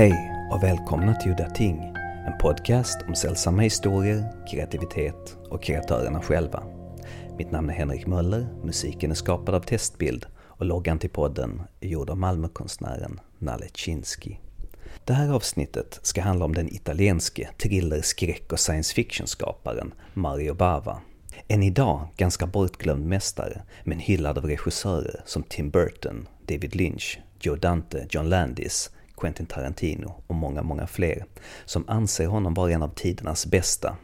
Hej och välkomna till Udda Ting, en podcast om sällsamma historier, kreativitet och kreatörerna själva. Mitt namn är Henrik Möller, musiken är skapad av Testbild och loggan till podden är gjord av Malmökonstnären Nalle Chinsky. Det här avsnittet ska handla om den italienske thriller, skräck och science fiction-skaparen Mario Bava. En idag ganska bortglömd mästare, men hyllad av regissörer som Tim Burton, David Lynch, Joe Dante, John Landis, Quentin Tarantino och många, många fler, som anser honom vara en av tidernas bästa.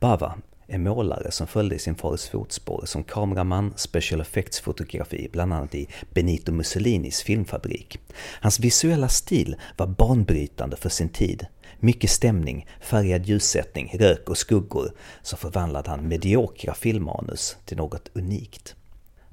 Bava är målare som följde i sin fars fotspår som kameraman, special effects-fotografi, bland annat i Benito Mussolinis filmfabrik. Hans visuella stil var banbrytande för sin tid. Mycket stämning, färgad ljussättning, rök och skuggor, så förvandlade han mediokra filmmanus till något unikt.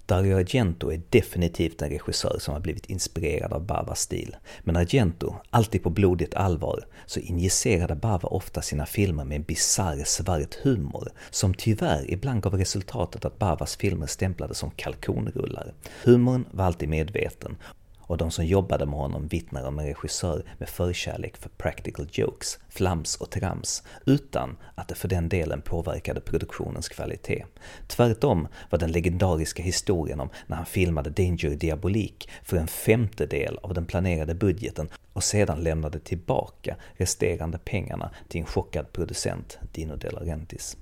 Dario Argento är definitivt en regissör som har blivit inspirerad av Bavas stil. Men Argento, alltid på blodigt allvar, så injicerade Bava ofta sina filmer med en bisarr svart humor, som tyvärr ibland gav resultatet att Bavas filmer stämplades som kalkonrullar. Humorn var alltid medveten, och de som jobbade med honom vittnar om en regissör med förkärlek för practical jokes, flams och trams, utan att det för den delen påverkade produktionens kvalitet. Tvärtom var den legendariska historien om när han filmade Danger Diabolik för en femtedel av den planerade budgeten och sedan lämnade tillbaka resterande pengarna till en chockad producent, Dino De Laurentiis.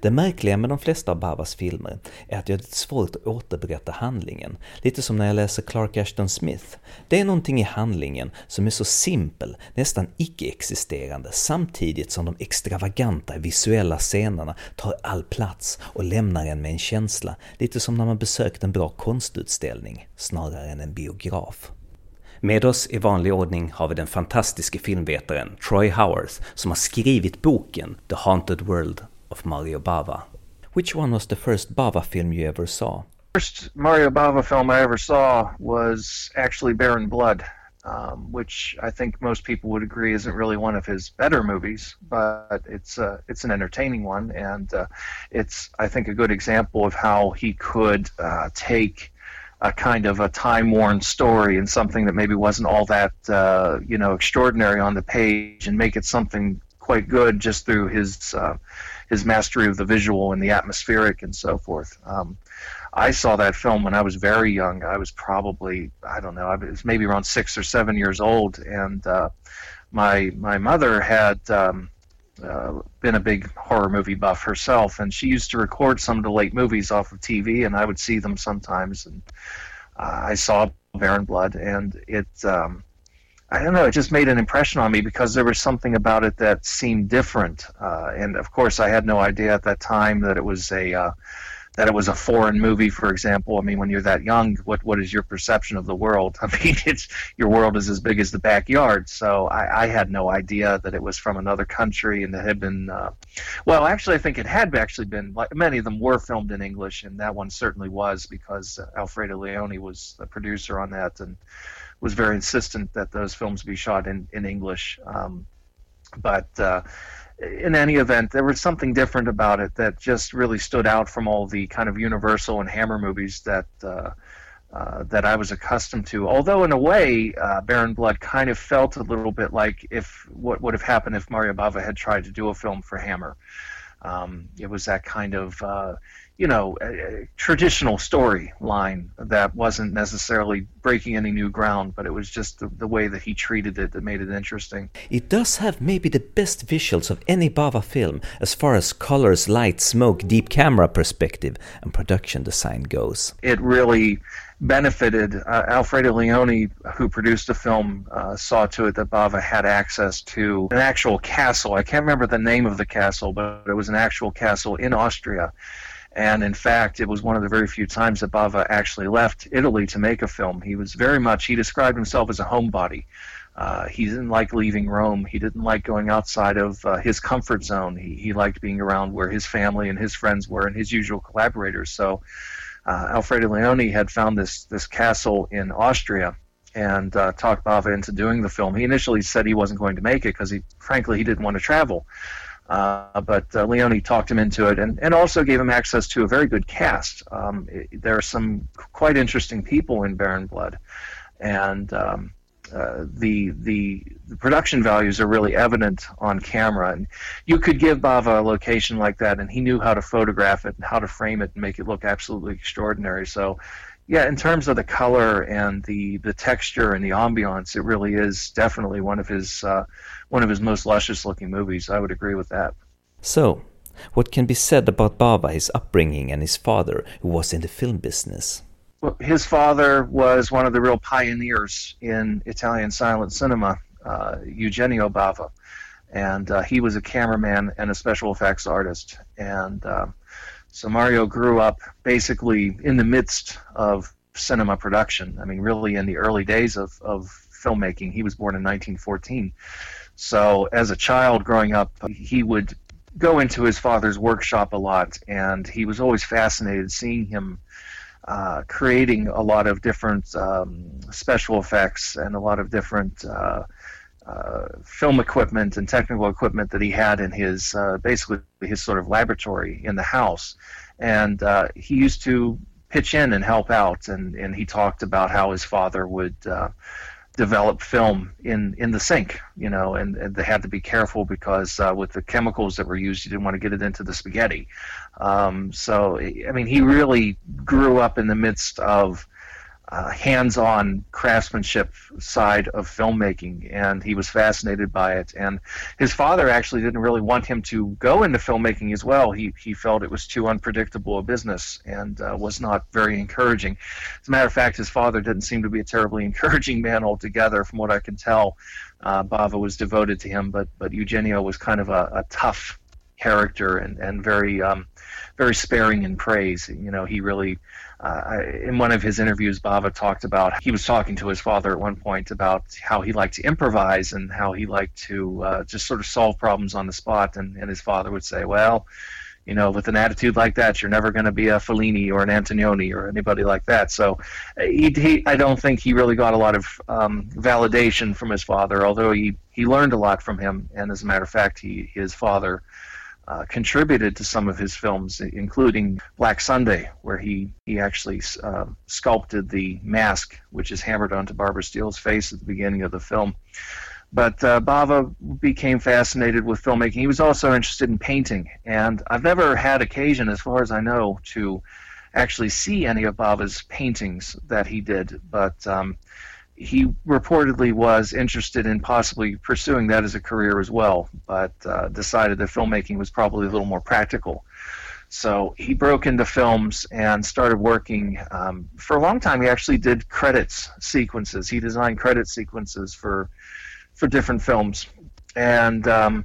Det märkliga med de flesta av Bavas filmer är att jag har svårt att återberätta handlingen, lite som när jag läser Clark Ashton Smith. Det är någonting i handlingen som är så simpel, nästan icke-existerande, samtidigt som de extravaganta visuella scenerna tar all plats och lämnar en med en känsla, lite som när man besökt en bra konstutställning, snarare än en biograf. Med oss i vanlig ordning har vi den fantastiske filmvetaren Troy Howarth som har skrivit boken The Haunted World of Mario Bava. Which one was the first Bava film you ever saw? First Mario Bava film I ever saw was actually Baron Blood, um, which I think most people would agree isn't really one of his better movies, but it's uh, it's an entertaining one, and uh, it's I think a good example of how he could uh, take a kind of a time-worn story and something that maybe wasn't all that uh, you know extraordinary on the page and make it something quite good just through his uh, his mastery of the visual and the atmospheric and so forth. Um, I saw that film when I was very young. I was probably I don't know I was maybe around six or seven years old, and uh, my my mother had. Um, uh, been a big horror movie buff herself, and she used to record some of the late movies off of TV, and I would see them sometimes. And uh, I saw Baron Blood, and it um, I don't know, it just made an impression on me because there was something about it that seemed different. Uh, and of course, I had no idea at that time that it was a uh, that it was a foreign movie, for example. I mean, when you're that young, what what is your perception of the world? I mean, it's your world is as big as the backyard. So I, I had no idea that it was from another country and that had been. Uh, well, actually, I think it had actually been. Like many of them were filmed in English, and that one certainly was because Alfredo Leone was the producer on that, and was very insistent that those films be shot in in English. Um, but uh, in any event, there was something different about it that just really stood out from all the kind of Universal and Hammer movies that. Uh, uh, that I was accustomed to. Although in a way, uh, Baron Blood kind of felt a little bit like if what would have happened if Mario Bava had tried to do a film for Hammer. Um, it was that kind of uh, you know, a, a traditional storyline that wasn't necessarily breaking any new ground, but it was just the, the, way that he treated it that made it interesting. It does have maybe the best visuals of any Bava film as far as colors, light, smoke, deep camera perspective, and production design goes. It really benefited. Uh, Alfredo Leone, who produced the film, uh, saw to it that Bava had access to an actual castle. I can't remember the name of the castle, but it was an actual castle in Austria and in fact, it was one of the very few times that Bava actually left Italy to make a film. He was very much, he described himself as a homebody. Uh, he didn't like leaving Rome. He didn't like going outside of uh, his comfort zone. He, he liked being around where his family and his friends were and his usual collaborators. So uh, Alfredo Leone had found this, this castle in Austria and uh, talked Bava into doing the film. He initially said he wasn't going to make it because he, frankly, he didn't want to travel. Uh, but uh, Leone talked him into it and, and also gave him access to a very good cast. Um, it, there are some quite interesting people in Baron Blood. And um, uh, the, the the production values are really evident on camera, and you could give Bava a location like that, and he knew how to photograph it and how to frame it and make it look absolutely extraordinary. So, yeah, in terms of the color and the the texture and the ambiance, it really is definitely one of his uh, one of his most luscious looking movies. I would agree with that. So, what can be said about Bava, his upbringing, and his father, who was in the film business? Well, his father was one of the real pioneers in Italian silent cinema, uh, Eugenio Bava, and uh, he was a cameraman and a special effects artist. And uh, so Mario grew up basically in the midst of cinema production. I mean, really in the early days of, of filmmaking. He was born in 1914. So as a child growing up, he would go into his father's workshop a lot, and he was always fascinated seeing him uh, creating a lot of different um, special effects and a lot of different uh, uh, film equipment and technical equipment that he had in his uh, basically his sort of laboratory in the house, and uh, he used to pitch in and help out, and and he talked about how his father would uh, develop film in in the sink, you know, and, and they had to be careful because uh, with the chemicals that were used, you didn't want to get it into the spaghetti. Um, so, I mean, he really grew up in the midst of uh, hands-on craftsmanship side of filmmaking, and he was fascinated by it. And his father actually didn't really want him to go into filmmaking as well. He he felt it was too unpredictable a business and uh, was not very encouraging. As a matter of fact, his father didn't seem to be a terribly encouraging man altogether, from what I can tell. Uh, Bava was devoted to him, but but Eugenio was kind of a, a tough character and and very um, very sparing in praise. You know, he really uh, in one of his interviews, Bava talked about he was talking to his father at one point about how he liked to improvise and how he liked to uh, just sort of solve problems on the spot. And, and his father would say, "Well, you know, with an attitude like that, you're never going to be a Fellini or an Antonioni or anybody like that." So, he, he I don't think he really got a lot of um, validation from his father, although he he learned a lot from him. And as a matter of fact, he his father uh, contributed to some of his films, including Black Sunday, where he he actually uh, sculpted the mask, which is hammered onto Barbara Steele's face at the beginning of the film. But uh, Bava became fascinated with filmmaking. He was also interested in painting, and I've never had occasion, as far as I know, to actually see any of Bava's paintings that he did. But um, he reportedly was interested in possibly pursuing that as a career as well, but uh, decided that filmmaking was probably a little more practical. So he broke into films and started working. Um, for a long time, he actually did credits sequences. He designed credit sequences for for different films, and um,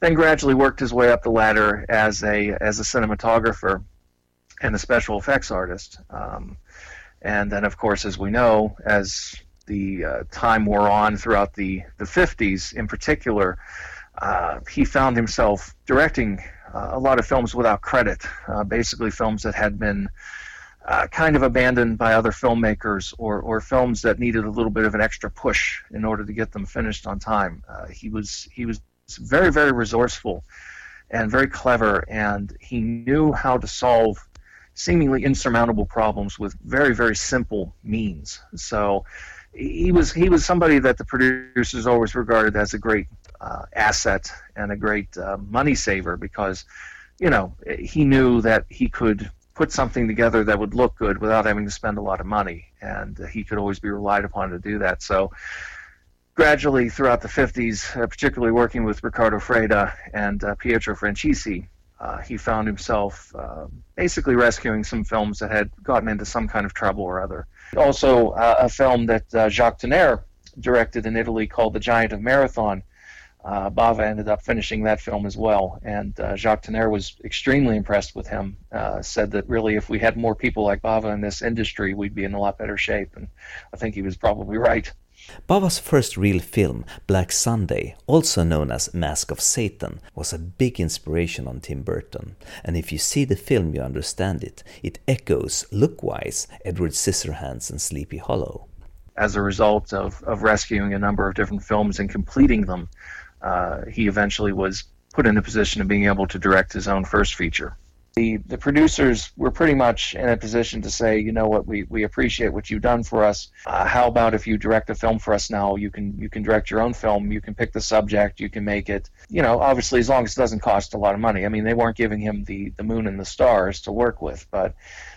then gradually worked his way up the ladder as a as a cinematographer and a special effects artist. Um, and then, of course, as we know, as the uh, time wore on throughout the, the 50s in particular, uh, he found himself directing uh, a lot of films without credit, uh, basically films that had been uh, kind of abandoned by other filmmakers or, or films that needed a little bit of an extra push in order to get them finished on time. He was he was very very resourceful and very clever, and he knew how to solve seemingly insurmountable problems with very very simple means. So he was he was somebody that the producers always regarded as a great uh, asset and a great uh, money saver because you know he knew that he could put something together that would look good without having to spend a lot of money and uh, he could always be relied upon to do that. So gradually throughout the 50s uh, particularly working with Riccardo Freda and uh, Pietro Francisci uh, he found himself basically rescuing some films that had gotten into some kind of trouble or other also, uh, a film that uh, Jacques Tourneur directed in Italy called The Giant of Marathon. Uh, Bava ended up finishing that film as well, and uh, Jacques Tourneur was extremely impressed with him. Uh, said that really, if we had more people like Bava in this industry, we'd be in a lot better shape, and I think he was probably right. Bava's first real film, Black Sunday, also known as Mask of Satan, was a big inspiration on Tim Burton. And if you see the film, you understand it. It echoes, look-wise, Edward Scissorhands and Sleepy Hollow. As a result of, of rescuing a number of different films and completing them, uh, he eventually was put in a position of being able to direct his own first feature. The, the producers were pretty much in a position to say, you know what, we, we appreciate what you've done for us. Uh, how about if you direct a film for us now? You can you can direct your own film. You can pick the subject. You can make it. You know, obviously as long as it doesn't cost a lot of money. I mean, they weren't giving him the the moon and the stars to work with, but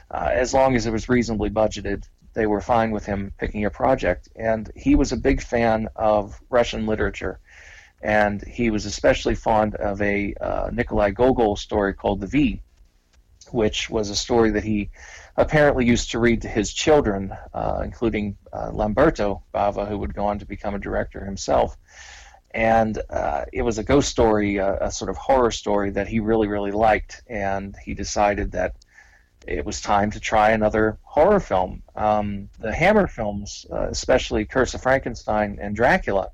uh, as long as it was reasonably budgeted, they were fine with him picking a project. And he was a big fan of Russian literature and he was especially fond of a uh, Nikolai Gogol story called The Viy, which was a story that he apparently used to read to his children, uh, including uh, Lamberto Bava, who would go on to become a director himself. And uh, it was a ghost story, a, sort of horror story that he really, really liked. And he decided that it was time to try another horror film. Um, the Hammer films, uh, especially Curse of Frankenstein and Dracula,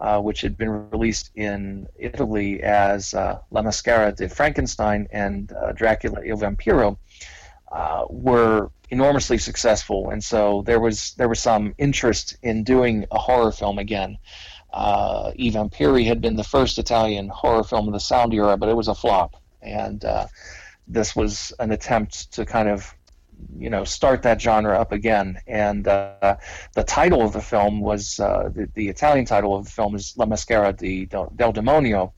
uh, which had been released in Italy as uh, La Maschera di Frankenstein and uh, Dracula il Vampiro, uh, were enormously successful, and so there was there was some interest in doing a horror film again. Uh, I Vampiri had been the first Italian horror film of the sound era, but it was a flop, and uh, this was an attempt to kind of you know start that genre up again. And uh, the title of the film was uh, the, the, Italian title of the film is La Maschera di, del Demonio,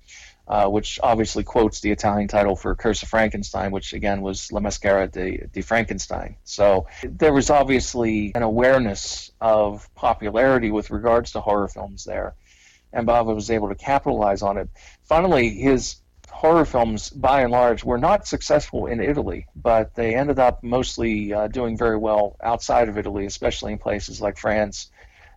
uh, which obviously quotes the Italian title for Curse of Frankenstein, which again was La Maschera di, di Frankenstein. So there was obviously an awareness of popularity with regards to horror films there, and Bava was able to capitalize on it. Finally, his horror films, by and large, were not successful in Italy, but they ended up mostly uh, doing very well outside of Italy, especially in places like France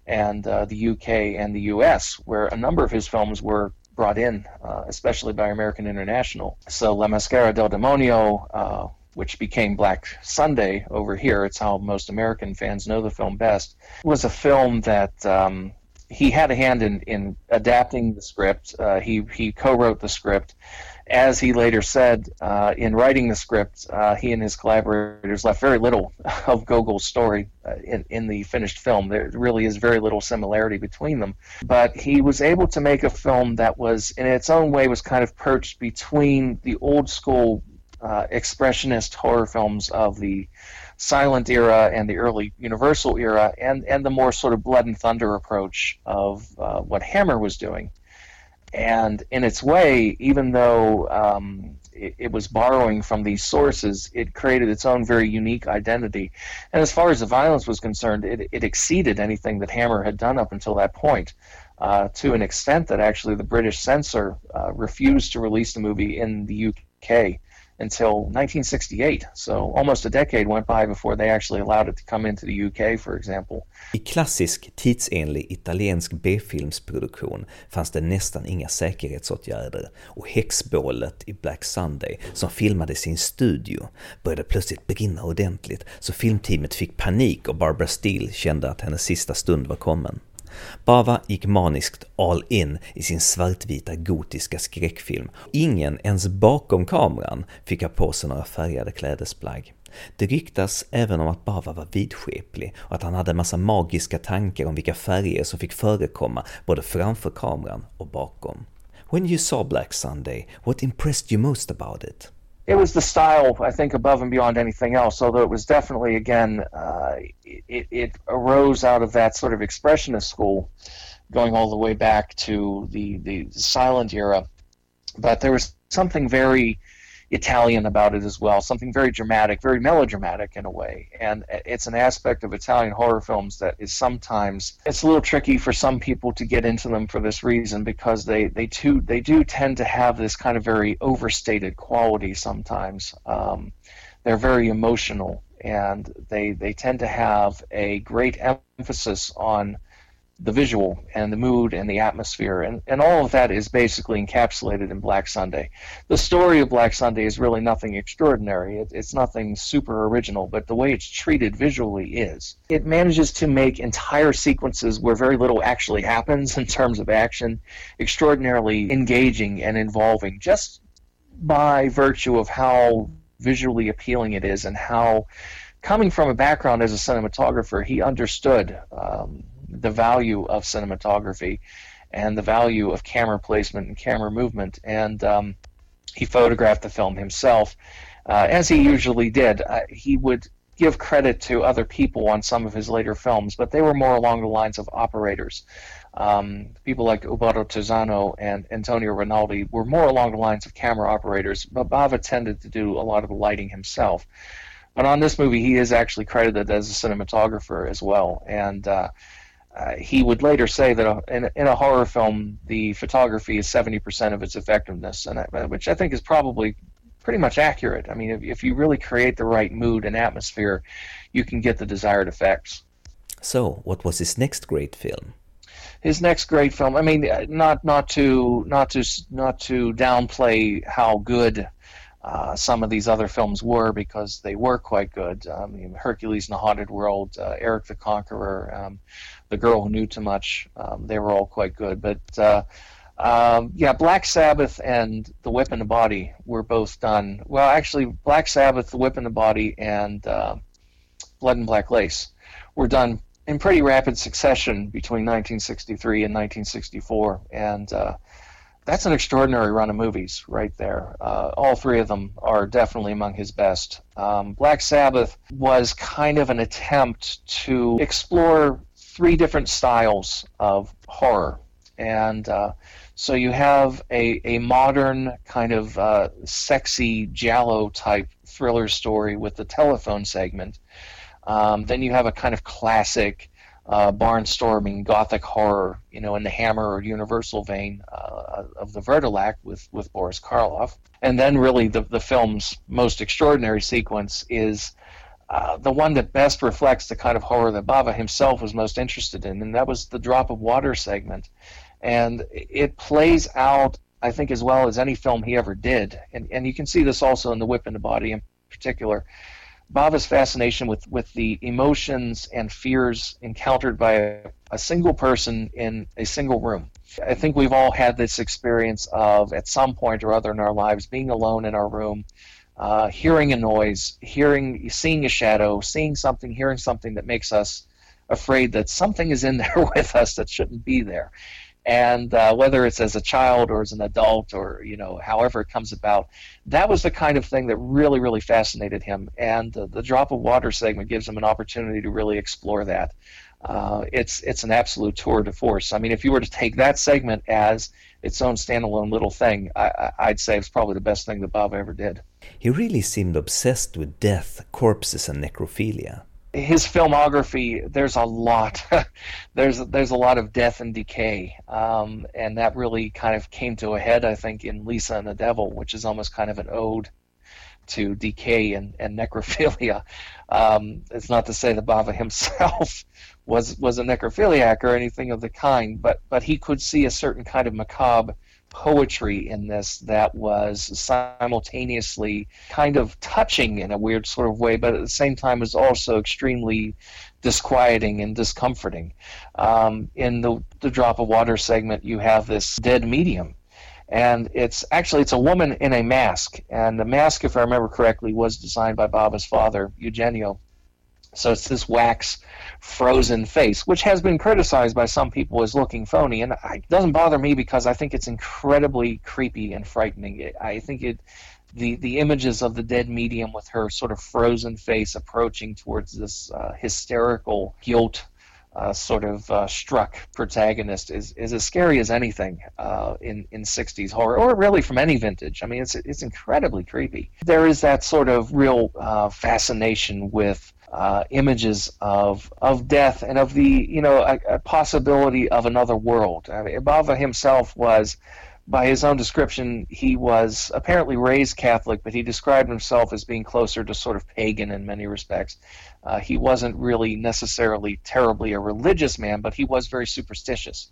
and uh, the UK and the US, where a number of his films were brought in, uh, especially by American International. So La Maschera del Demonio, uh, which became Black Sunday over here, it's how most American fans know the film best, was a film that um, he had a hand in, in adapting the script. Uh, he he co-wrote the script. As he later said uh, in writing the script, uh, he and his collaborators left very little of Gogol's story uh, in in the finished film. There really is very little similarity between them. But he was able to make a film that was, in its own way, was kind of perched between the old school uh, expressionist horror films of the silent era and the early Universal era, and and the more sort of blood and thunder approach of uh, what Hammer was doing. And in its way, even though um, it, it, was borrowing from these sources, it created its own very unique identity. And as far as the violence was concerned, it, it exceeded anything that Hammer had done up until that point. Uh, to an extent that actually the British censor uh, refused to release the movie in the UK until 1968. So almost a decade went by before they actually allowed it to come into the UK, for example. I klassisk tidsenlig italiensk B-filmsproduktion fanns det nästan inga säkerhetsåtgärder och häxbålet i Black Sunday, som filmades i en studio, började plötsligt brinna ordentligt så filmteamet fick panik och Barbara Steele kände att hennes sista stund var kommen. Bava gick maniskt all in i sin svartvita gotiska skräckfilm. Ingen ens bakom kameran fick ha på sig några färgade klädesplagg. Det ryktas även om att Bava var vidskeplig och att han hade en massa magiska tankar om vilka färger som fick förekomma både framför kameran och bakom. When you saw Black Sunday, what impressed you most about it? It was the style I think above and beyond anything else. Although it was definitely again, uh, it, it arose out of that sort of expressionist school, going all the way back to the the silent era. But there was something very Italian about it as well. Something very dramatic, very melodramatic in a way. And it's an aspect of Italian horror films that is sometimes it's a little tricky for some people to get into them for this reason because they they too they do tend to have this kind of very overstated quality sometimes. Um, they're very emotional and they they tend to have a great emphasis on the visual and the mood and the atmosphere and, and all of that is basically encapsulated in black sunday. The story of black sunday is really nothing extraordinary. It, it's nothing super original but the way it's treated visually is. It manages to make entire sequences where very little actually happens in terms of action extraordinarily engaging and involving just by virtue of how visually appealing it is and how coming from a background as a cinematographer he understood um, the value of cinematography and the value of camera placement and camera movement. And um, he photographed the film himself. uh, as he usually did. Uh, he would give credit to other people on some of his later films, but they were more along the lines of operators. Um, people like Ubaldo Terzano and Antonio Rinaldi were more along the lines of camera operators, but Bava tended to do a lot of the lighting himself. But on this movie, he is actually credited as a cinematographer as well, and uh, uh, he would later say that uh, in, in, a horror film, the photography is 70% of its effectiveness, and I, which I think is probably pretty much accurate. I mean, if, if you really create the right mood and atmosphere, you can get the desired effects. So, what was his next great film? His next great film. I mean, uh, not not to not to not to downplay how good uh, some of these other films were because they were quite good. Um, Hercules in the Haunted World, uh, Eric the Conqueror, um, The Girl Who Knew Too Much. Um, they were all quite good, but uh, um, yeah, Black Sabbath and The Whip and the Body were both done. Well, actually, Black Sabbath, The Whip and the Body, and uh, Blood and Black Lace were done in pretty rapid succession between 1963 and 1964, and uh, that's an extraordinary run of movies right there. Uh, all three of them are definitely among his best. Um, Black Sabbath was kind of an attempt to explore three different styles of horror, and uh, so you have a, a modern kind of uh, sexy giallo type thriller story with the telephone segment. Um, then you have a kind of classic uh, barnstorming gothic horror, you know, in the Hammer or Universal vein uh, of the Wurdalak with, with Boris Karloff. And then really the, the film's most extraordinary sequence is uh, the one that best reflects the kind of horror that Bava himself was most interested in, and that was the Drop of Water segment and it plays out I think as well as any film he ever did, and and you can see this also in the Whip and the Body in particular. Bava's fascination with, with the emotions and fears encountered by a, a, single person in a single room. I think we've all had this experience of, at some point or other in our lives, being alone in our room, uh, hearing a noise, hearing, seeing a shadow, seeing something, hearing something that makes us afraid that something is in there with us that shouldn't be there. And uh, whether it's as a child or as an adult or you know however it comes about that was the kind of thing that really really fascinated him. And uh, the drop of water segment gives him an opportunity to really explore that. Uh, it's it's an absolute tour de force. I mean if you were to take that segment as its own standalone little thing I, i'd say it's probably the best thing that Bava ever did. He really seemed obsessed with death corpses and necrophilia. His filmography, there's a lot, there's there's a lot of death and decay, um, and that really kind of came to a head, I think, in Lisa and the Devil, which is almost kind of an ode to decay and, and necrophilia. Um, it's not to say that Bava himself was was a necrophiliac or anything of the kind, but but he could see a certain kind of macabre poetry in this that was simultaneously kind of touching in a weird sort of way, but at the same time was also extremely disquieting and discomforting. Um, in the, the drop of water segment, you have this dead medium. And it's actually it's a woman in a mask, and the mask, if I remember correctly, was designed by Bava's father, Eugenio. So it's this wax frozen face, which has been criticized by some people as looking phony, and it doesn't bother me because I think it's incredibly creepy and frightening. I think it, the the images of the dead medium with her sort of frozen face approaching towards this uh, hysterical guilt. Uh, sort of uh, struck protagonist is, is as scary as anything uh, in in 60s horror, or really from any vintage. I mean, it's it's incredibly creepy. There is that sort of real uh, fascination with uh, images of of death and of the you know a, a possibility of another world. I mean, Bava himself was, by his own description, he was apparently raised Catholic, but he described himself as being closer to sort of pagan in many respects. Uh, he wasn't really necessarily terribly a religious man, but he was very superstitious.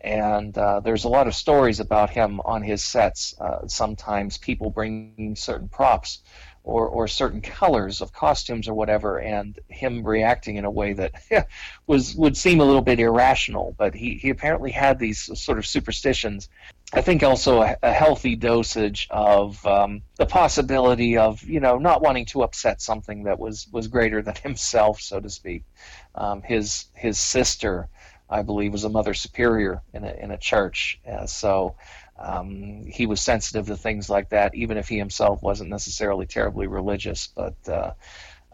And uh, there's a lot of stories about him on his sets. Uh, sometimes people bring certain props or, or certain colors of costumes or whatever, and him reacting in a way that was would seem a little bit irrational. But he, he apparently had these sort of superstitions. I think also a, a healthy dosage of um, the possibility of you know not wanting to upset something that was was greater than himself, so to speak. Um, his his sister, I believe, was a mother superior in a in a church, uh, so um, he was sensitive to things like that, even if he himself wasn't necessarily terribly religious. But uh,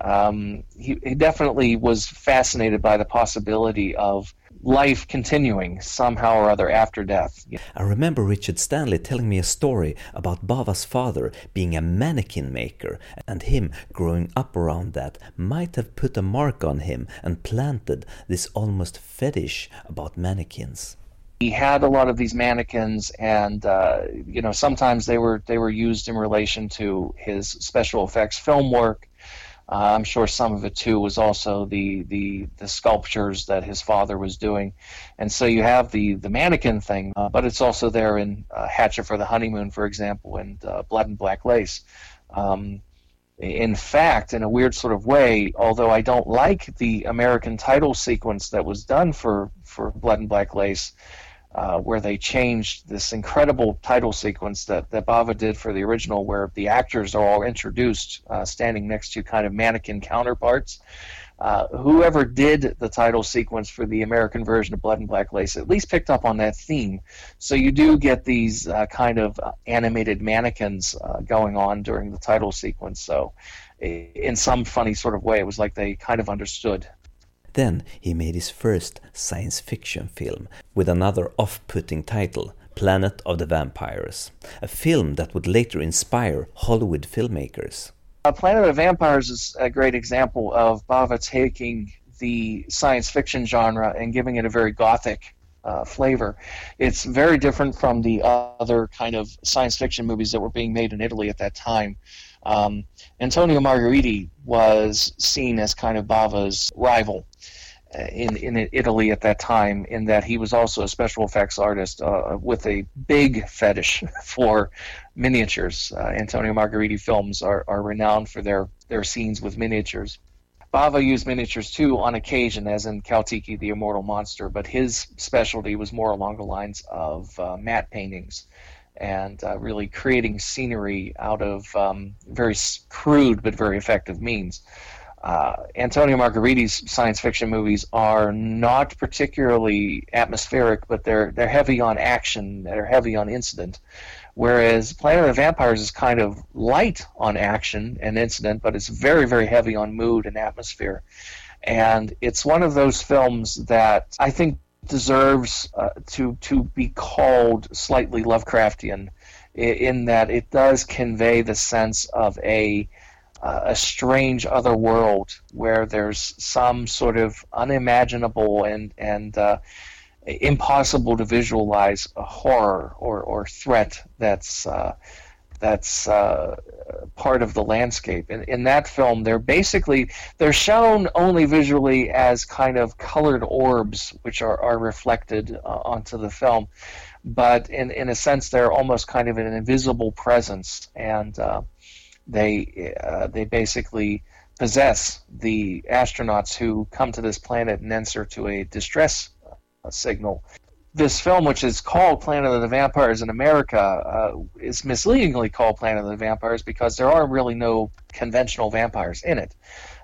um, he, he definitely was fascinated by the possibility of life continuing somehow or other after death. I remember Richard Stanley telling me a story about Bava's father being a mannequin maker, and him growing up around that might have put a mark on him and planted this almost fetish about mannequins he had a lot of these mannequins, and uh, you know sometimes they were they were used in relation to his special effects film work. Uh, I'm sure some of it too was also the, the the sculptures that his father was doing, and so you have the the mannequin thing, uh, but it's also there in uh, Hatchet for the Honeymoon, for example, and uh, Blood and Black Lace. Um, in fact, in a weird sort of way, although I don't like the American title sequence that was done for for Blood and Black Lace, uh, where they changed this incredible title sequence that, that Bava did for the original, where the actors are all introduced uh, standing next to kind of mannequin counterparts. Uh, whoever did the title sequence for the American version of Blood and Black Lace at least picked up on that theme. So you do get these uh, kind of animated mannequins uh, going on during the title sequence. So, in some funny sort of way, it was like they kind of understood then he made his first science fiction film with another off-putting title, Planet of the Vampires, a film that would later inspire Hollywood filmmakers. Uh, Planet of the Vampires is a great example of Bava taking the science fiction genre and giving it a very gothic uh, flavor. It's very different from the other kind of science fiction movies that were being made in Italy at that time. Um, Antonio Margheriti was seen as kind of Bava's rival in, in Italy at that time, in that he was also a special effects artist uh, with a big fetish for miniatures. Uh, Antonio Margheriti films are, are renowned for their, their scenes with miniatures. Bava used miniatures too on occasion, as in Caltiki, the Immortal Monster, but his specialty was more along the lines of uh, matte paintings and uh, really creating scenery out of um, very crude but very effective means. Uh, Antonio Margheriti's science fiction movies are not particularly atmospheric, but they're they're heavy on action, they're heavy on incident. Whereas Planet of the Vampires is kind of light on action and incident, but it's very very heavy on mood and atmosphere. And it's one of those films that I think deserves uh, to to be called slightly Lovecraftian, in, in that it does convey the sense of a a strange other world where there's some sort of unimaginable and and uh, impossible to visualize a horror or, or threat that's uh, that's uh, part of the landscape. In, in that film, they're basically they're shown only visually as kind of colored orbs, which are, are reflected uh, onto the film. But in, in a sense, they're almost kind of an invisible presence, and uh, they uh, they basically possess the astronauts who come to this planet and answer to a distress uh, signal this film, which is called Planet of the Vampires in America, uh, is misleadingly called Planet of the Vampires because there are really no conventional vampires in it.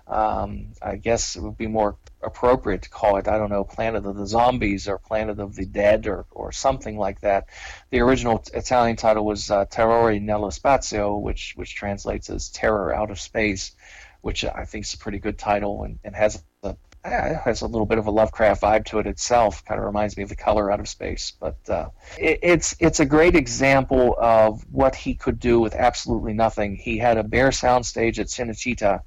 Um, I guess it would be more appropriate to call it, I don't know, Planet of the Zombies or Planet of the Dead or, or something like that. The original Italian title was uh, Terrore nello spazio, which, which translates as Terror Out of Space, which I think is a pretty good title and, and has a it has a little bit of a Lovecraft vibe to it itself. Kind of reminds me of the color out of space, but uh, it, it's it's a great example of what he could do with absolutely nothing. He had a bare soundstage at Cinecittà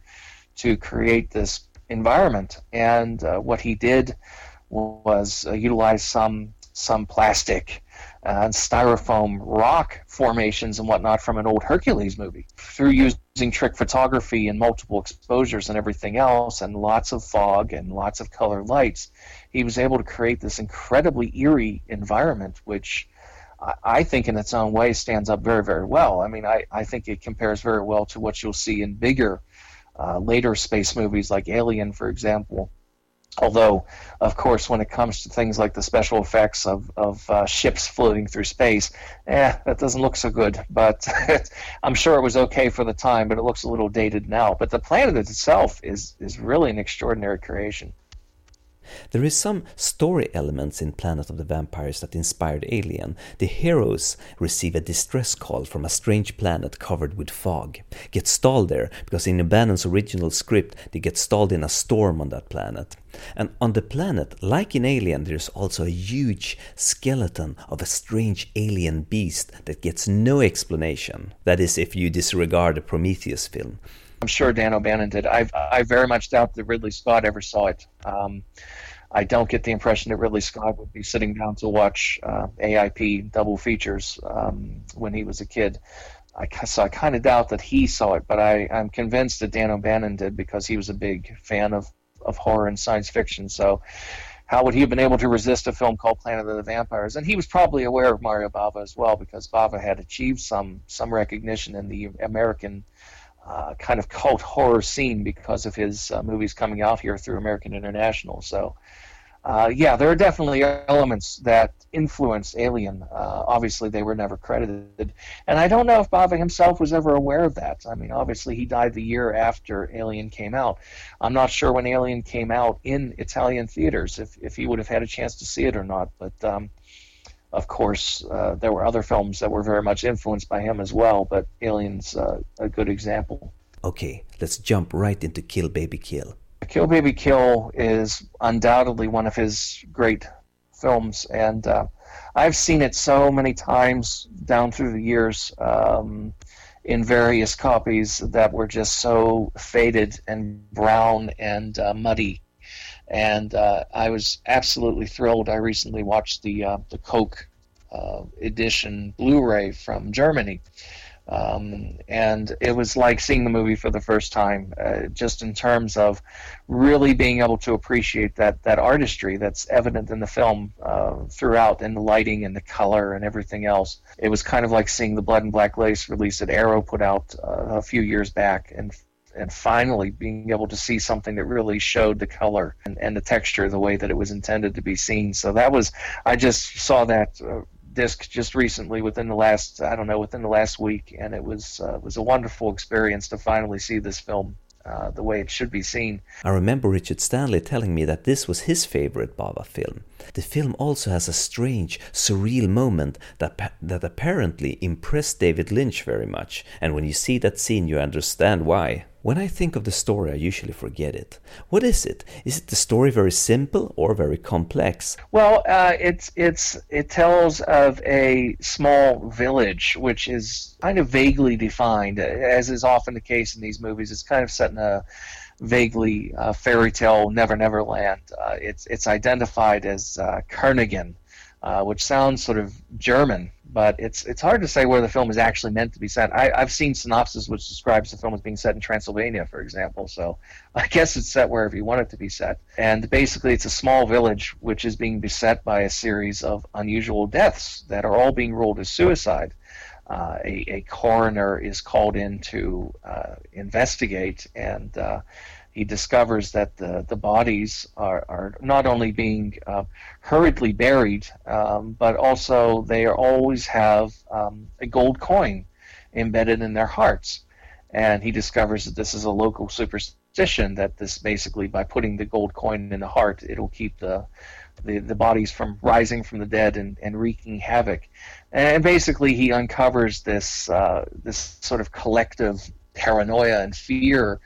to create this environment, and uh, what he did was uh, utilize some some plastic and styrofoam rock formations and whatnot from an old Hercules movie through using trick photography and multiple exposures and everything else and lots of fog and lots of colored lights. He was able to create this incredibly eerie environment, which I think in its own way stands up very, very well. I mean, I, I think it compares very well to what you'll see in bigger, uh, later space movies like Alien, for example Although, of course, when it comes to things like the special effects of, of uh, ships floating through space, eh, that doesn't look so good. But I'm sure it was okay for the time, but it looks a little dated now. But the planet itself is, is really an extraordinary creation. There is some story elements in Planet of the Vampires that inspired Alien. The heroes receive a distress call from a strange planet covered with fog, get stalled there because in O'Bannon's original script they get stalled in a storm on that planet. And on the planet, like in Alien, there's also a huge skeleton of a strange alien beast that gets no explanation. That is, if you disregard the Prometheus film. I'm sure Dan O'Bannon did. I I very much doubt that Ridley Scott ever saw it. Um, I don't get the impression that Ridley Scott would be sitting down to watch uh, AIP double features um, when he was a kid. I, so I kind of doubt that he saw it, but I, I'm convinced that Dan O'Bannon did because he was a big fan of, of horror and science fiction. So how would he have been able to resist a film called Planet of the Vampires? And he was probably aware of Mario Bava as well because Bava had achieved some some recognition in the American uh, kind of cult horror scene because of his uh, movies coming out here through American International. So, uh, yeah, there are definitely elements that influenced Alien. Uh, obviously, they were never credited, and I don't know if Bava himself was ever aware of that. I mean, obviously, he died the year after Alien came out. I'm not sure when Alien came out in Italian theaters if if he would have had a chance to see it or not, but. Um, of course, uh, there were other films that were very much influenced by him as well, but Alien's uh, a good example. Okay, let's jump right into Kill Baby Kill. Kill Baby Kill is undoubtedly one of his great films, and uh, I've seen it so many times down through the years um, in various copies that were just so faded and brown and uh, muddy and uh, I was absolutely thrilled. I recently watched the uh, the Koch uh, edition Blu-ray from Germany, um, and it was like seeing the movie for the first time. Uh, just in terms of really being able to appreciate that that artistry that's evident in the film uh, throughout, and the lighting and the color and everything else. It was kind of like seeing the Blood and Black Lace release that Arrow put out uh, a few years back, and and finally being able to see something that really showed the color and, and the texture the way that it was intended to be seen. So that was, I just saw that uh, disc just recently within the last, I don't know, within the last week, and it was uh, was a wonderful experience to finally see this film. Uh, the way it should be seen. I remember Richard Stanley telling me that this was his favorite Bava film. The film also has a strange, surreal moment that, that apparently impressed David Lynch very much, and when you see that scene, you understand why. When I think of the story, I usually forget it. What is it? Is it the story very simple or very complex? Well, uh, it's it's it tells of a small village, which is kind of vaguely defined, as is often the case in these movies. It's kind of set in a vaguely uh, fairy tale Never Never Land. Uh, it's it's identified as uh, Karmingen, uh, which sounds sort of German but it's it's hard to say where the film is actually meant to be set. I, have seen synopsis which describes the film as being set in Transylvania, for example. So I guess it's set wherever you want it to be set. And basically, it's a small village which is being beset by a series of unusual deaths that are all being ruled as suicide. Uh, a, a, coroner is called in to uh, investigate and uh, he discovers that the, the bodies are, are not only being uh, hurriedly buried, um, but also they always have um, a gold coin embedded in their hearts. And he discovers that this is a local superstition that this basically, by putting the gold coin in the heart, it'll keep the the, the bodies from rising from the dead and, and wreaking havoc. And basically, he uncovers this uh, this sort of collective paranoia and fear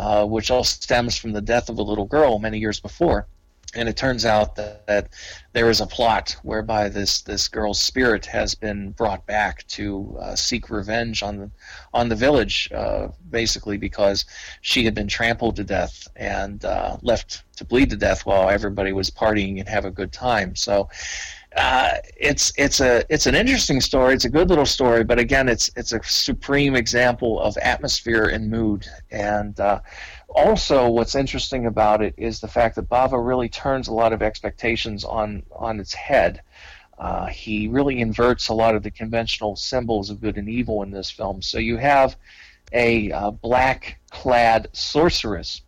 uh, which all stems from the death of a little girl many years before. And it turns out that, that, there is a plot whereby this, this girl's spirit has been brought back to uh, seek revenge on the on the village, uh, basically because she had been trampled to death and uh, left to bleed to death while everybody was partying and have a good time. So uh, it's it's a it's an interesting story. It's a good little story, but again, it's it's a supreme example of atmosphere and mood. And uh, also, what's interesting about it is the fact that Bava really turns a lot of expectations on on its head. Uh, he really inverts a lot of the conventional symbols of good and evil in this film. So you have a uh, black-clad sorceress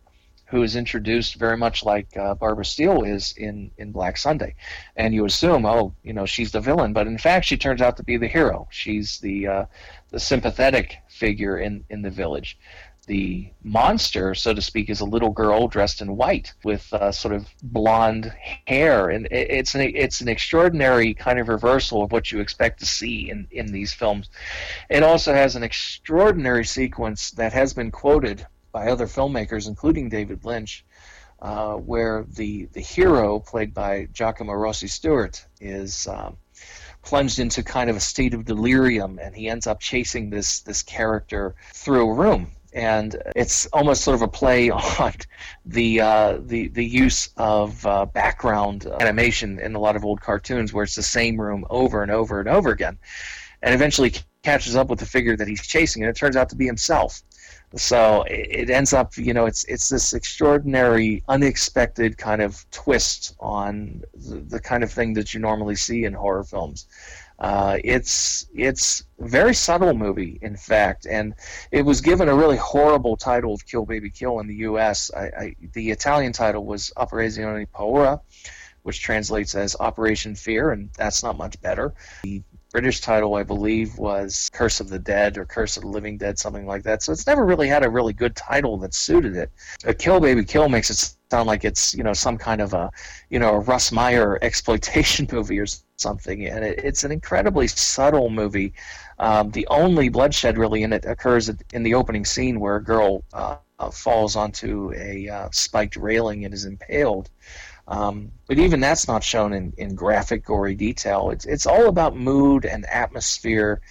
who is introduced very much like uh, Barbara Steele is in, in Black Sunday. And you assume, oh, you know, she's the villain, but in fact, she turns out to be the hero. She's the, uh, the sympathetic figure in, in the village. the monster, so to speak, is a little girl dressed in white with uh, sort of blonde hair, and it's an it's an extraordinary kind of reversal of what you expect to see in in these films. It also has an extraordinary sequence that has been quoted by other filmmakers, including David Lynch, uh, where the the hero, played by Giacomo Rossi Stewart, is um, plunged into kind of a state of delirium, and he ends up chasing this this character through a room and it's almost sort of a play on the uh, the the use of uh, background animation in a lot of old cartoons, where it's the same room over and over and over again, and eventually catches up with the figure that he's chasing, and it turns out to be himself. So it, ends up, you know, it's it's this extraordinary, unexpected kind of twist on the, the kind of thing that you normally see in horror films. Uh, it's it's a very subtle movie, in fact, and it was given a really horrible title of "Kill Baby Kill" in the U.S. I, I, the Italian title was "Operazione Paura," which translates as "Operation Fear," and that's not much better. The British title, I believe, was Curse of the Dead or Curse of the Living Dead, something like that. So it's never really had a really good title that suited it. A Kill Baby Kill makes it sound like it's you know some kind of a you know a Russ Meyer exploitation movie or something, and it, it's an incredibly subtle movie. Um, the only bloodshed really in it occurs in the opening scene where a girl uh, falls onto a uh, spiked railing and is impaled. Um, but even that's not shown in, in graphic, gory detail. It's, it's all about mood and atmosphere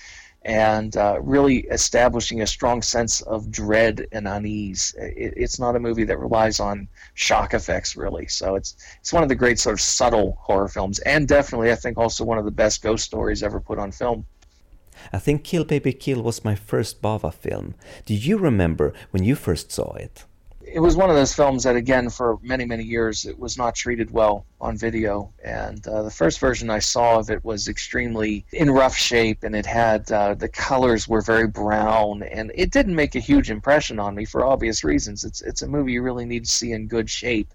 and uh, really establishing a strong sense of dread and unease. It, it's not a movie that relies on shock effects, really. So it's, it's one of the great sort of subtle horror films, and definitely, I think, also one of the best ghost stories ever put on film. I think Kill Baby Kill was my first Bava film. Do you remember when you first saw it? It was one of those films that, again, for many, many years, it was not treated well on video. And uh, the first version I saw of it was extremely in rough shape, and it had uh, the colors were very brown, and it didn't make a huge impression on me for obvious reasons. It's it's a movie you really need to see in good shape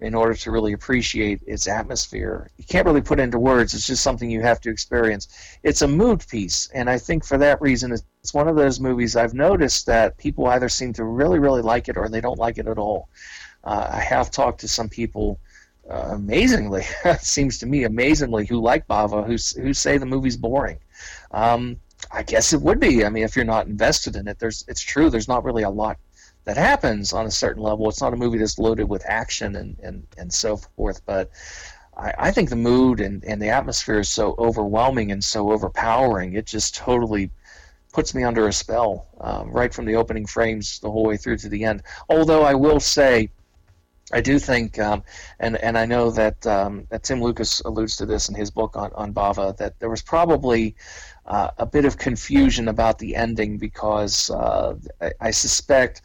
in order to really appreciate its atmosphere. You can't really put into words. It's just something you have to experience. It's a mood piece, and I think for that reason, it's one of those movies I've noticed that people either seem to really, really like it or they don't like it at all. Uh, I have talked to some people. Uh, amazingly, it seems to me amazingly, who like Bava, who who say the movie's boring. Um, I guess it would be. I mean, if you're not invested in it, there's it's true. There's not really a lot that happens on a certain level. It's not a movie that's loaded with action and, and, and so forth, but I, I think the mood and, and the atmosphere is so overwhelming and so overpowering. It just totally puts me under a spell um, right from the opening frames the whole way through to the end. Although I will say, I do think, um, and and I know that, um, that Tim Lucas alludes to this in his book on, on Bava, that there was probably uh, a bit of confusion about the ending because uh, I, I, suspect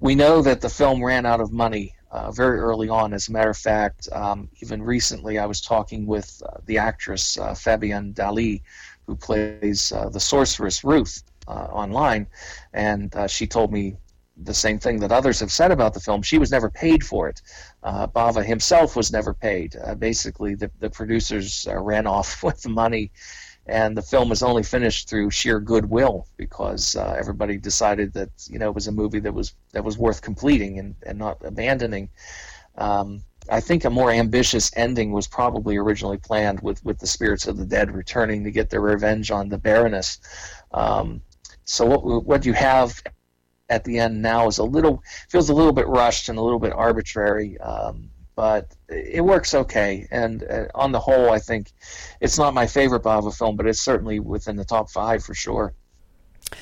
we know that the film ran out of money uh, very early on. As a matter of fact, um, even recently, I was talking with uh, the actress uh, Fabienne Dali, who plays uh, the sorceress Ruth online, and she told me the same thing that others have said about the film. She was never paid for it. Uh, Bava himself was never paid. Uh, basically, the, the producers uh, ran off with the money and the film was only finished through sheer goodwill because uh, everybody decided that you know it was a movie that was that was worth completing and, and not abandoning. Um, I think a more ambitious ending was probably originally planned with, with the spirits of the dead returning to get their revenge on the Baroness. Um, so what what you have at the end now is a little feels a little bit rushed and a little bit arbitrary. Um, but it works okay. And uh, on the whole, I think it's not my favorite Bava film, but it's certainly within the top five for sure.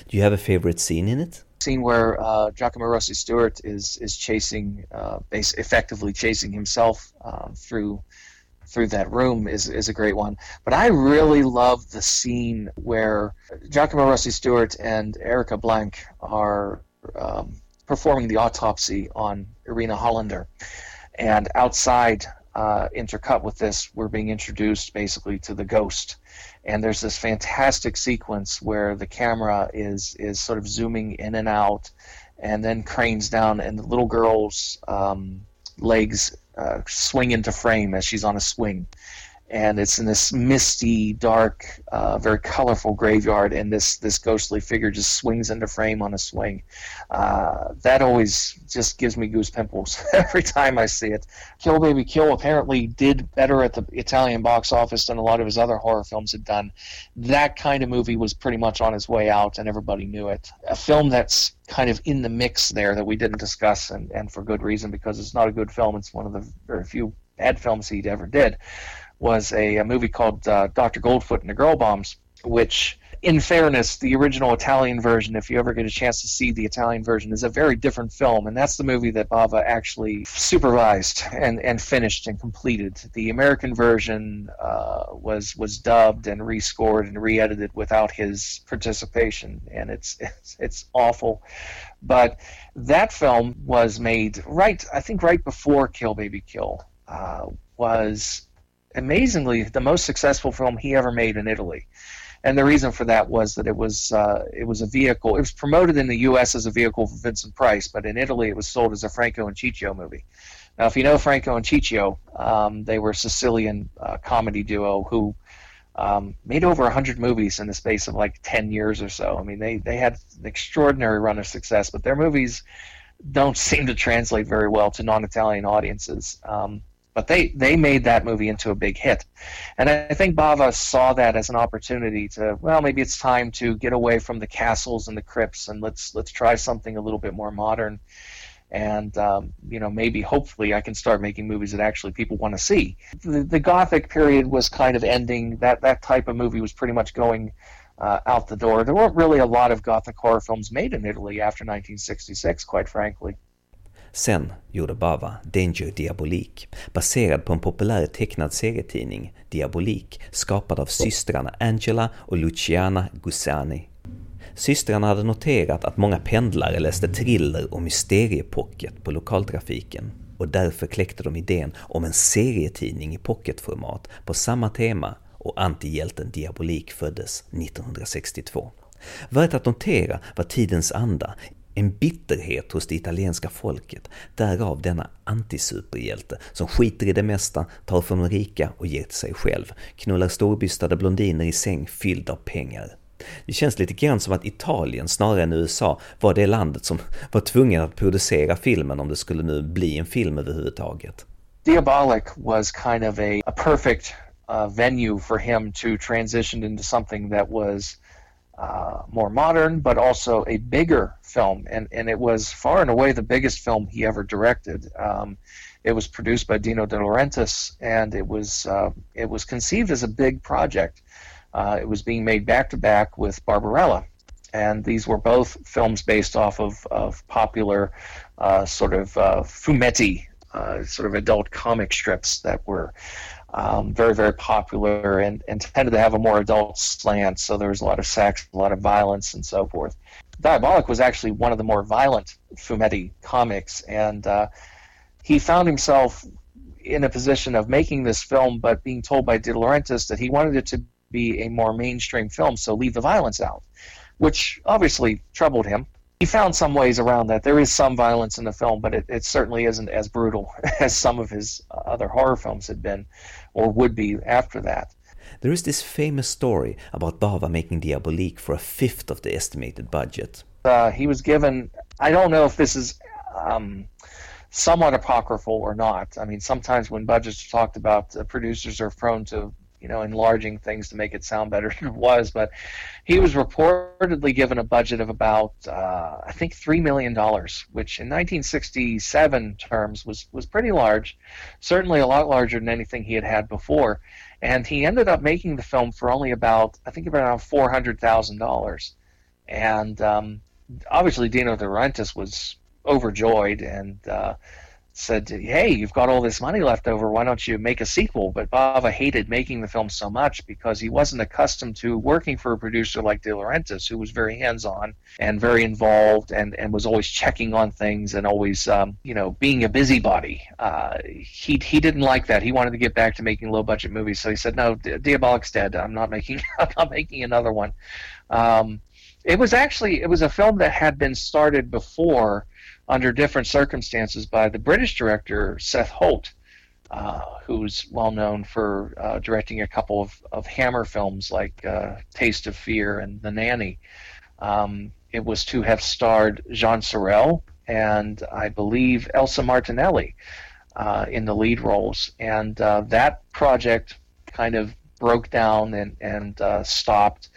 Do you have a favorite scene in it? Scene where uh, Giacomo Rossi Stewart is is chasing, uh, base, effectively chasing himself uh, through through that room is is a great one. But I really love the scene where Giacomo Rossi Stewart and Erika Blanc are um, performing the autopsy on Irina Hollander and outside, uh, intercut with this, we're being introduced basically to the ghost. And there's this fantastic sequence where the camera is is sort of zooming in and out, and then cranes down, and the little girl's um, legs uh, swing into frame as she's on a swing. And it's in this misty, dark, uh, very colorful graveyard, and this this ghostly figure just swings into frame on a swing. Uh, that always just gives me goose pimples every time I see it. Kill Baby Kill apparently did better at the Italian box office than a lot of his other horror films had done. That kind of movie was pretty much on its way out, and everybody knew it. A film that's kind of in the mix there that we didn't discuss, and, and for good reason because it's not a good film. It's one of the very few bad films he ever did was a, a movie called uh, Dr. Goldfoot and the Girl Bombs, which, in fairness, the original Italian version, if you ever get a chance to see the Italian version, is a very different film, and that's the movie that Bava actually supervised and, and finished and completed. The American version uh, was was dubbed and rescored and re-edited without his participation, and it's it's, it's awful. But that film was made right, I think, right before Kill Baby Kill. Uh, was amazingly the most successful film he ever made in Italy. And the reason for that was that it was uh, it was a vehicle. It was promoted in the U.S. as a vehicle for Vincent Price, but in Italy it was sold as a Franco and Ciccio movie. Now, if you know Franco and Ciccio, um, they were a Sicilian uh, comedy duo who um, made over 100 movies in the space of like 10 years or so. I mean, they, they had an extraordinary run of success, but their movies don't seem to translate very well to non-Italian audiences. Um, but they they made that movie into a big hit, and I think Bava saw that as an opportunity to well maybe it's time to get away from the castles and the crypts and let's let's try something a little bit more modern, and um, you know maybe hopefully I can start making movies that actually people want to see. The, the Gothic period was kind of ending. That that type of movie was pretty much going. Uh, out the door. There weren't really a lot of Gothic horror films made in Italy after 1966, quite frankly. Sen gjorde Bava Danger Diabolik, baserad på en populär tecknad serietidning, Diabolik, skapad av systrarna Angela och Luciana Gusani. Systrarna hade noterat att många pendlare läste thriller och mysteriepocket på lokaltrafiken och därför kläckte de idén om en serietidning i pocketformat på samma tema och antihjälten Diabolik föddes 1962. Värt att notera var tidens anda en bitterhet hos det italienska folket, därav denna antisuperhjälte som skiter i det mesta, tar från de rika och ger till sig själv, knullar storbystade blondiner i säng fylld av pengar. Det känns lite grann som att Italien snarare än USA var det landet som var tvungen att producera filmen om det skulle nu bli en film överhuvudtaget. Diabolic was kind of a, a perfect uh, venue for him to transition into something that was uh, more modern, but also a bigger film. And, and it was far and away the biggest film he ever directed. Um, it was produced by Dino De Laurentiis, and it was uh, it was conceived as a big project. Uh, it was being made back to back with Barbarella, and these were both films based off of, of popular uh, sort of uh, fumetti, uh, sort of adult comic strips that were um, very, very popular and, and tended to have a more adult slant. So there was a lot of sex, a lot of violence, and so forth. Diabolik was actually one of the more violent Fumetti comics, and uh, he found himself in a position of making this film, but being told by De Laurentiis that he wanted it to be a more mainstream film, so leave the violence out, which obviously troubled him he found some ways around that. There is some violence in the film, but it, it certainly isn't as brutal as some of his uh, other horror films had been or would be after that. There is this famous story about Bava making Diabolik for a fifth of the estimated budget. Uh, he was given, I don't know if this is um, somewhat apocryphal or not. I mean, sometimes when budgets are talked about, uh, producers are prone to you know, enlarging things to make it sound better than it was. But he was reportedly given a budget of about, uh, I think, three million dollars, which in 1967 terms was was pretty large, certainly a lot larger than anything he had had before. And he ended up making the film for only about, I think, around four hundred thousand dollars. And um, obviously, Dino De Laurentiis was overjoyed and. Uh, said, "Hey, you've got all this money left over. Why don't you make a sequel?" But Bava hated making the film so much because he wasn't accustomed to working for a producer like De Laurentiis, who was very hands-on and very involved, and and was always checking on things and always, um, you know, being a busybody. Uh, he he didn't like that. He wanted to get back to making low-budget movies, so he said, "No, Diabolik's dead. I'm not making I'm not making another one." Um, it was actually it was a film that had been started before under different circumstances by the British director Seth Holt, uh, who's well known for uh, directing a couple of, of Hammer films like uh, Taste of Fear and The Nanny. Um, it was to have starred Jean Sorel and I believe Elsa Martinelli uh, in the lead roles. And uh, that project kind of broke down and, and uh, stopped,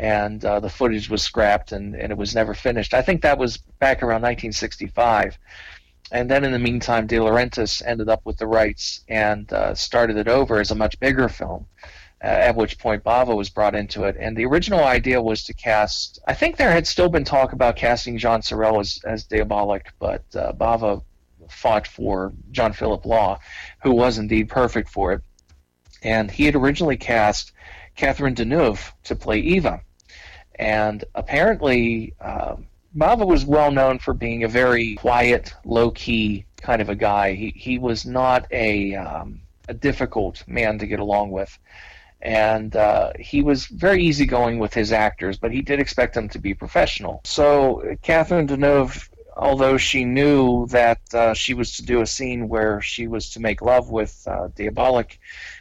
and uh, the footage was scrapped and, and it was never finished. I think that was back around 1965. And then in the meantime, De Laurentiis ended up with the rights and uh, started it over as a much bigger film. Uh, at which point Bava was brought into it. And the original idea was to cast, I think there had still been talk about casting Jean Sorel as, as Diabolik, but uh, Bava fought for John Philip Law, who was indeed perfect for it. And he had originally cast Catherine Deneuve to play Eva. And apparently, uh, Bava was well known for being a very quiet, low key kind of a guy. He, he was not a, um, a difficult man to get along with and uh, he was very easygoing with his actors, but he did expect them to be professional. So Catherine Deneuve, although she knew that uh, she was to do a scene where she was to make love with uh, Diabolik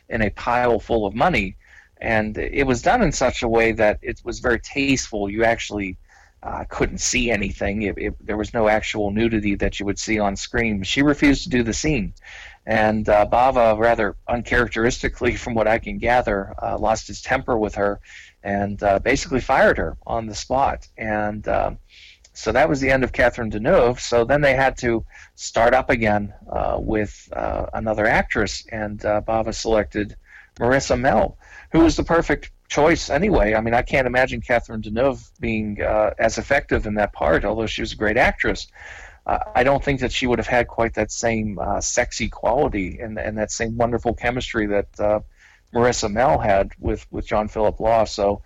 in a pile full of money, and it was done in such a way that it was very tasteful. You actually uh, couldn't see anything. It, it, there was no actual nudity that you would see on screen. She refused to do the scene. And uh, Bava, rather uncharacteristically, from what I can gather, uh, lost his temper with her and uh, basically fired her on the spot. And um, so that was the end of Catherine Deneuve. So then they had to start up again uh, with uh, another actress, and uh, Bava selected Marisa Mell, who was the perfect choice anyway. I mean, I can't imagine Catherine Deneuve being as effective in that part, although she was a great actress. I don't think that she would have had quite that same uh, sexy quality and, and that same wonderful chemistry that uh, Marisa Mell had with, with John Philip Law. So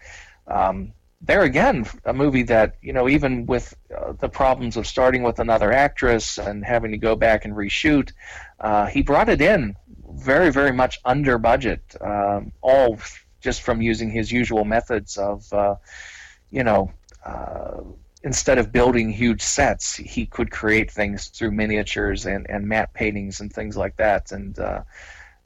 um, there again, a movie that you know even with uh, the problems of starting with another actress and having to go back and reshoot, uh, he brought it in very very much under budget, um, all just from using his usual methods of uh, you know uh, instead of building huge sets, he could create things through miniatures and, and matte paintings and things like that. And uh,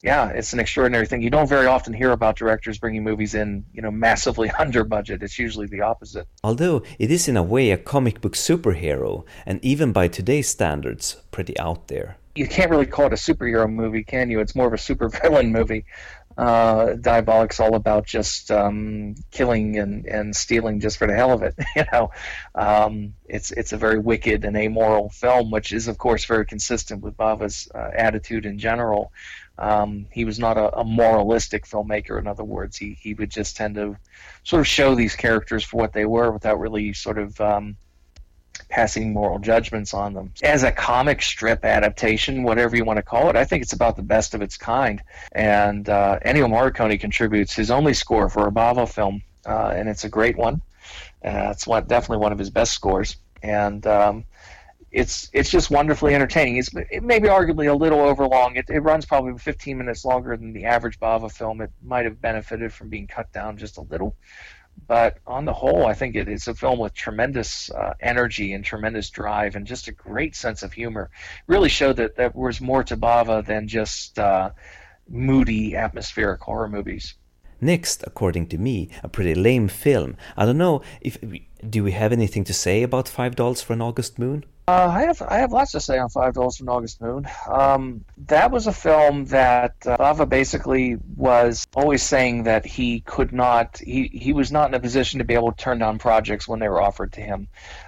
yeah, it's an extraordinary thing. You don't very often hear about directors bringing movies in, you know, massively under budget. It's usually the opposite. Although it is in a way a comic book superhero, and even by today's standards, pretty out there. You can't really call it a superhero movie, can you? It's more of a supervillain movie uh, Diabolik's all about just um, killing and, and stealing just for the hell of it. you know, um, it's it's a very wicked and amoral film, which is of course very consistent with Bava's uh, attitude in general. Um, he was not a, a, moralistic filmmaker. In other words, he he would just tend to sort of show these characters for what they were without really sort of um, passing moral judgments on them. As a comic strip adaptation, whatever you want to call it, I think it's about the best of its kind. And uh, Ennio Morricone contributes his only score for a Bava film, uh, and it's a great one. Uh, it's one, definitely one of his best scores, and um, it's it's just wonderfully entertaining. It's it may be arguably a little overlong. It, it runs probably 15 minutes longer than the average Bava film. It might have benefited from being cut down just a little, but on the whole, I think it is a film with tremendous uh, energy and tremendous drive and just a great sense of humor. Really showed that there was more to Bava than just uh, moody, atmospheric horror movies. Next, according to me, a pretty lame film. I don't know if do we have anything to say about Five Dollars for an August Moon? Uh, I have I have lots to say on Five Dollars an August Moon. Um, that was a film that uh, Bava basically was always saying that he could not he, he was not in a position to be able to turn down projects when they were offered to him.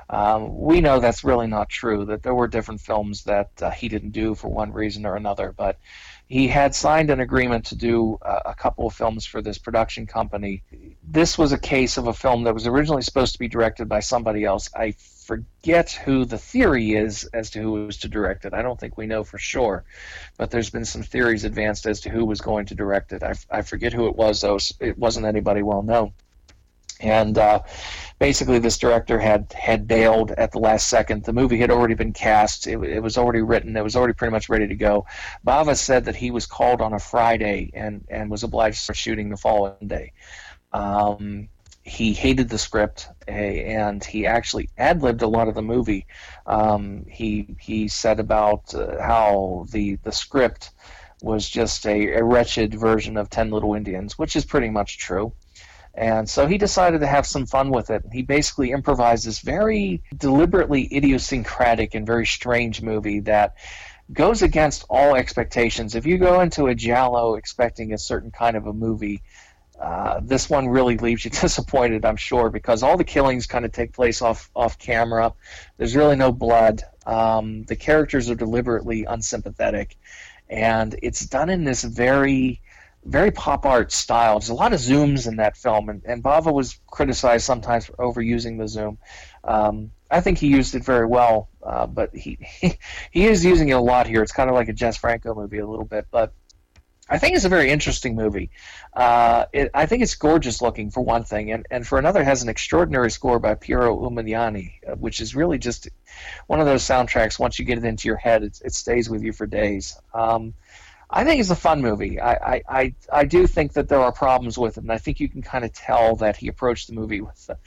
Um, we know that's really not true. That there were different films that uh, he didn't do for one reason or another, but he had signed an agreement to do uh, a couple of films for this production company. This was a case of a film that was originally supposed to be directed by somebody else. I forget who the theory is as to who was to direct it. I don't think we know for sure, but there's been some theories advanced as to who was going to direct it. I, I forget who it was, though. It wasn't anybody well known. And uh, basically, this director had had bailed at the last second. The movie had already been cast. It, it, was already written. It was already pretty much ready to go. Bava said that he was called on a Friday and and was obliged for shooting the following day. Um, he hated the script and he actually ad libbed a lot of the movie. Um, he he said about uh, how the the script was just a, a wretched version of Ten Little Indians, which is pretty much true. And so he decided to have some fun with it. He basically improvised this very deliberately idiosyncratic and very strange movie that goes against all expectations. If you go into a Giallo expecting a certain kind of a movie, uh, this one really leaves you disappointed, I'm sure, because all the killings kind of take place off off camera. There's really no blood. Um, the characters are deliberately unsympathetic, and it's done in this very very pop art style. There's a lot of zooms in that film, and, and Bava was criticized sometimes for overusing the zoom. Um, I think he used it very well, uh, but he, he he is using it a lot here. It's kind of like a Jess Franco movie a little bit, but I think it's a very interesting movie. Uh, it, I think it's gorgeous looking for one thing, and, and for another, has an extraordinary score by Piero Umiliani, uh, which is really just one of those soundtracks. Once you get it into your head, it, it stays with you for days. Um, I think it's a fun movie. I, I, I, I, do think that there are problems with it, and I think you can kind of tell that he approached the movie with a,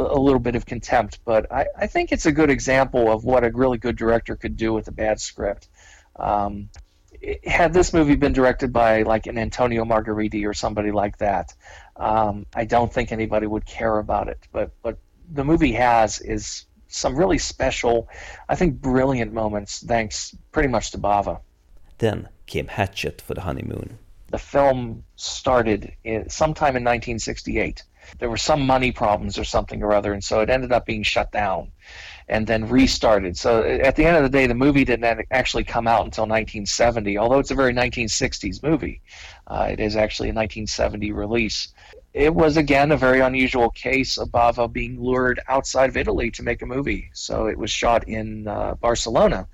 a little bit of contempt. But I, I think it's a good example of what a really good director could do with a bad script. Um, had this movie been directed by like an Antonio Margheriti or somebody like that, um, I don't think anybody would care about it. But but the movie has is some really special, I think, brilliant moments. Thanks pretty much to Bava. Then came Hatchet for the honeymoon. The film started in, sometime in 1968. There were some money problems or something or other, and so it ended up being shut down and then restarted. So at the end of the day, the movie didn't actually come out until 1970, although it's a very 1960s movie. Uh, it is actually a 1970 release. It was again a very unusual case of Bava being lured outside of Italy to make a movie. So it was shot in uh, Barcelona.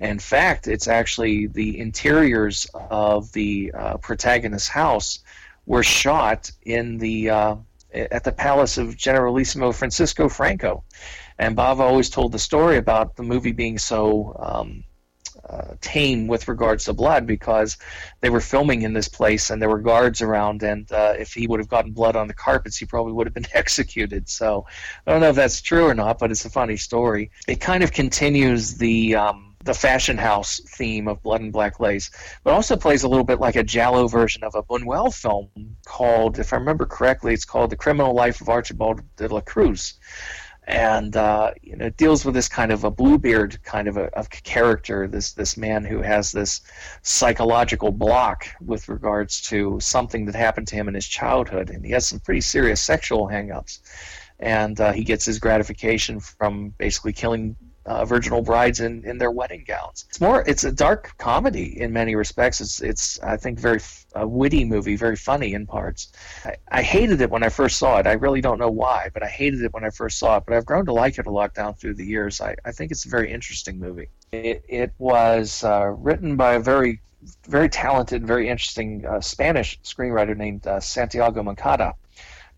In fact, it's actually the interiors of the uh, protagonist's house were shot in the uh, at the palace of Generalissimo Francisco Franco. And Bava always told the story about the movie being so um, uh, tame with regards to blood because they were filming in this place and there were guards around, and uh, if he would have gotten blood on the carpets, he probably would have been executed. So I don't know if that's true or not, but it's a funny story. It kind of continues the. Um, the fashion house theme of Blood and Black Lace, but also plays a little bit like a Giallo version of a Buñuel film called, if I remember correctly, it's called The Criminal Life of Archibald de la Cruz and uh, you know deals with this kind of a bluebeard kind of a of character this this man who has this psychological block with regards to something that happened to him in his childhood and he has some pretty serious sexual hangups. And uh, he gets his gratification from basically killing uh, virginal brides in, in their wedding gowns. It's more it's a dark comedy in many respects. It's it's I think very a witty movie, very funny in parts. I, I hated it when I first saw it. I really don't know why, but I hated it when I first saw it. But I've grown to like it a lot down through the years. I, I think it's a very interesting movie. It, it was uh, written by a very very talented, very interesting uh, Spanish screenwriter named uh, Santiago Moncada,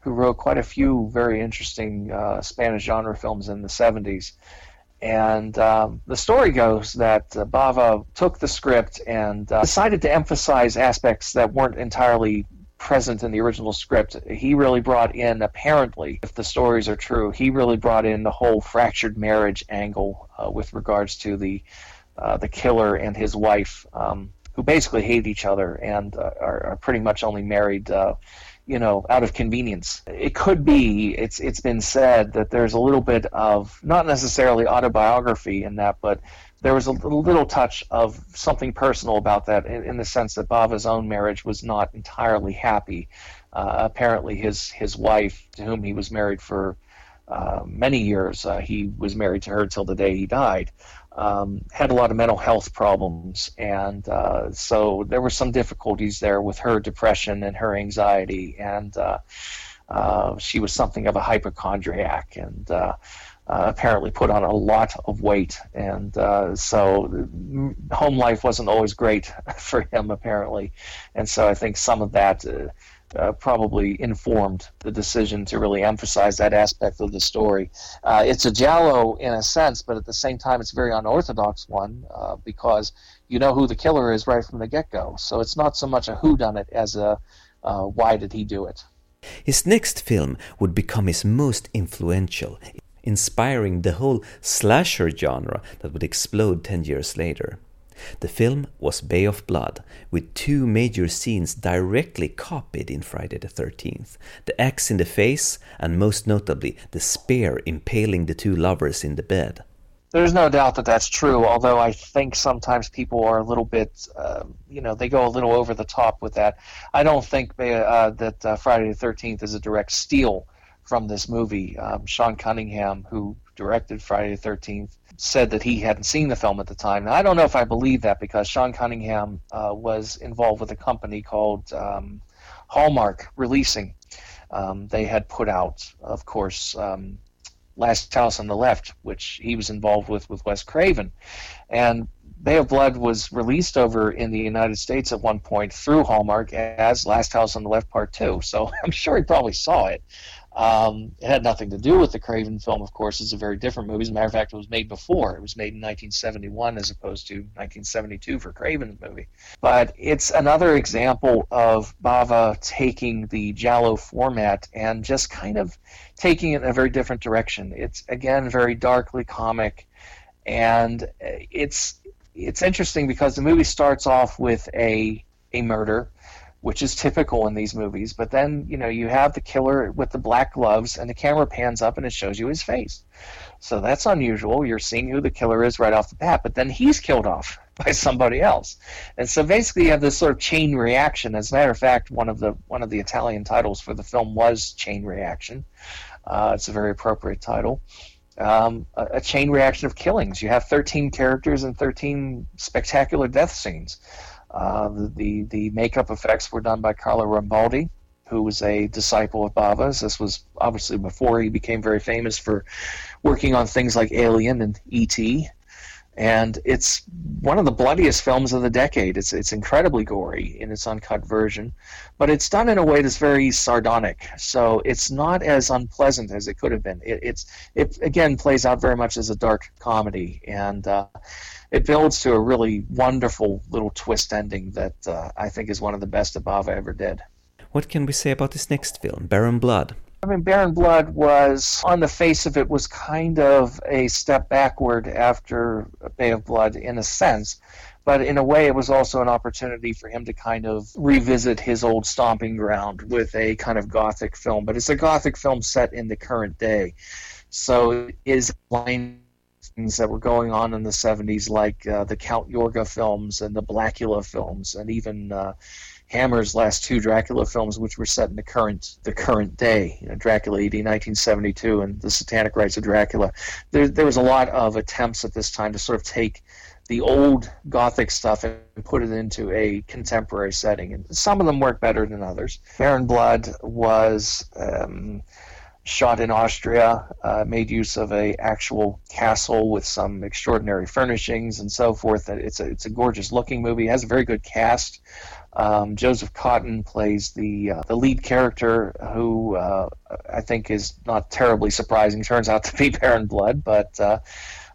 who wrote quite a few very interesting uh, Spanish genre films in the 70s. And um, the story goes that uh, Bava took the script and uh, decided to emphasize aspects that weren't entirely present in the original script. He really brought in, apparently, if the stories are true, he really brought in the whole fractured marriage angle uh, with regards to the uh, the killer and his wife, um, who basically hate each other and uh, are, are, pretty much only married uh, you know, out of convenience. It could be, it's it's been said that there's a little bit of not necessarily autobiography in that, but there was a little touch of something personal about that in, the sense that Bava's own marriage was not entirely happy. Uh, apparently, his his wife, to whom he was married for uh, many years, uh, he was married to her till the day he died um, had a lot of mental health problems, and uh, so there were some difficulties there with her depression and her anxiety, and uh, uh, she was something of a hypochondriac, and uh, apparently put on a lot of weight, and so home life wasn't always great for him, apparently, and so I think some of that uh, probably informed the decision to really emphasize that aspect of the story. Uh, it's a giallo in a sense, but at the same time, it's a very unorthodox one uh, because you know who the killer is right from the get-go. So it's not so much a whodunit as a uh, why did he do it. His next film would become his most influential, inspiring the whole slasher genre that would explode ten years later. The film was Bay of Blood, with two major scenes directly copied in Friday the 13th the axe in the face, and most notably, the spear impaling the two lovers in the bed. There's no doubt that that's true, although I think sometimes people are a little bit, uh, you know, they go a little over the top with that. I don't think uh, that uh, Friday the 13th is a direct steal from this movie. Um, Sean Cunningham, who directed Friday the 13th, said that he hadn't seen the film at the time. Now, I don't know if I believe that because Sean Cunningham uh, was involved with a company called um, Hallmark Releasing. Um, they had put out, of course, um, Last House on the Left, which he was involved with with Wes Craven, and Bay of Blood was released over in the United States at one point through Hallmark as Last House on the Left Part Two. So I'm sure he probably saw it. Um, it had nothing to do with the Craven film, of course. It's a very different movie. As a matter of fact, it was made before. It was made in 1971 as opposed to 1972 for Craven's movie. But it's another example of Bava taking the Giallo format and just kind of taking it in a very different direction. It's, again, very darkly comic. And it's it's interesting because the movie starts off with a a murder which is typical in these movies. But then, you know, you have the killer with the black gloves, and the camera pans up and it shows you his face. So that's unusual. You're seeing who the killer is right off the bat, but then he's killed off by somebody else. And so basically, you have this sort of chain reaction. As a matter of fact, one of the one of the Italian titles for the film was Chain Reaction. Uh, it's a very appropriate title. Um, a, a, chain reaction of killings. You have 13 characters and 13 spectacular death scenes. Uh, the, the makeup effects were done by Carlo Rambaldi, who was a disciple of Bava's. This was obviously before he became very famous for working on things like Alien and E.T. And it's one of the bloodiest films of the decade. It's it's incredibly gory in its uncut version, but it's done in a way that's very sardonic. So it's not as unpleasant as it could have been. It, it's it again plays out very much as a dark comedy, and uh, it builds to a really wonderful little twist ending that uh, I think is one of the best that Bava ever did. What can we say about this next film, Baron Blood? I mean, Baron Blood was, on the face of it, was kind of a step backward after Bay of Blood in a sense. But in a way, it was also an opportunity for him to kind of revisit his old stomping ground with a kind of gothic film. But it's a gothic film set in the current day. So it is line that were going on in the 70s, like uh, the Count Yorga films and the Blackula films, and even uh, Hammer's last two Dracula films, which were set in the current the current day, you know, Dracula AD 1972 and the Satanic Rites of Dracula. There, there was a lot of attempts at this time to sort of take the old Gothic stuff and put it into a contemporary setting, and some of them work better than others. Baron Blood was. Um, shot in Austria, uh, made use of a actual castle with some extraordinary furnishings and so forth. It's a it's a gorgeous looking movie. It has a very good cast. Um, Joseph Cotten plays the uh, the lead character, who uh, I think is not terribly surprising. Turns out to be Baron Blood, but uh,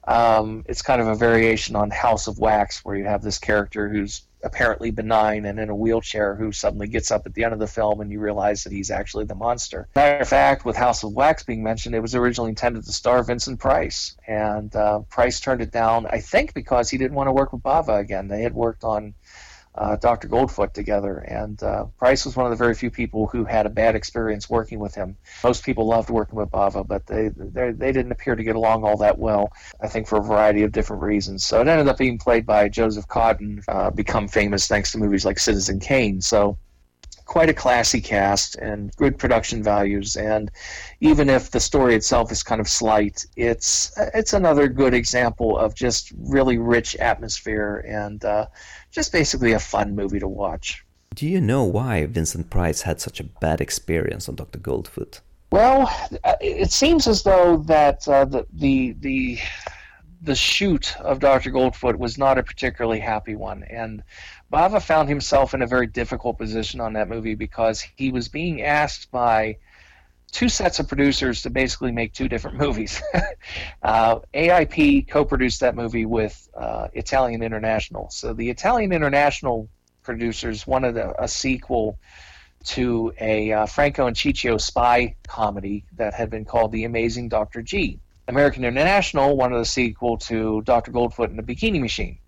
um, it's kind of a variation on House of Wax, where you have this character who's apparently benign and in a wheelchair who suddenly gets up at the end of the film and you realize that he's actually the monster. Matter of fact, with House of Wax being mentioned, it was originally intended to star Vincent Price, and uh, Price turned it down, I think, because he didn't want to work with Bava again. They had worked on uh, Dr. Goldfoot together, and uh, Price was one of the very few people who had a bad experience working with him. Most people loved working with Bava, but they they didn't appear to get along all that well. I think for a variety of different reasons. So it ended up being played by Joseph Cotten, uh, become famous thanks to movies like Citizen Kane. So quite a classy cast and good production values. And even if the story itself is kind of slight, it's it's another good example of just really rich atmosphere and uh, just basically a fun movie to watch. Do you know why Vincent Price had such a bad experience on Dr. Goldfoot? Well, it seems as though that uh, the, the the the shoot of Dr. Goldfoot was not a particularly happy one, and Bava found himself in a very difficult position on that movie because he was being asked by two sets of producers to basically make two different movies. uh, AIP co-produced that movie with uh, Italian International. So the Italian International producers wanted a, a sequel to a uh, Franco and Ciccio spy comedy that had been called The Amazing Dr. G. American International wanted a sequel to Dr. Goldfoot and the Bikini Machine.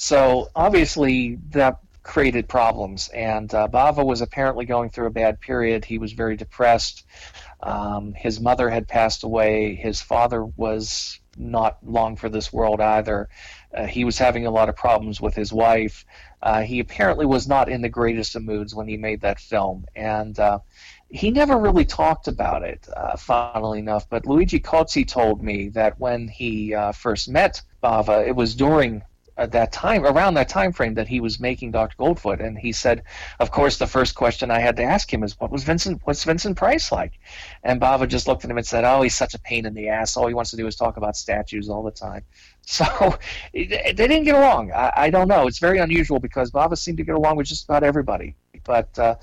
So obviously that created problems, and uh, Bava was apparently going through a bad period. He was very depressed. Um, his mother had passed away. His father was not long for this world either. Uh, he was having a lot of problems with his wife. Uh, he apparently was not in the greatest of moods when he made that film, and uh, he never really talked about it, uh, funnily enough. But Luigi Cozzi told me that when he uh, first met Bava, it was during at that time, around that time frame, that he was making Dr. Goldfoot, and he said, of course, the first question I had to ask him is, "What was Vincent? What's Vincent Price like?" And Bava just looked at him and said, "Oh, he's such a pain in the ass. All he wants to do is talk about statues all the time." So they didn't get along. I, I don't know. It's very unusual because Bava seemed to get along with just about everybody, but. Uh,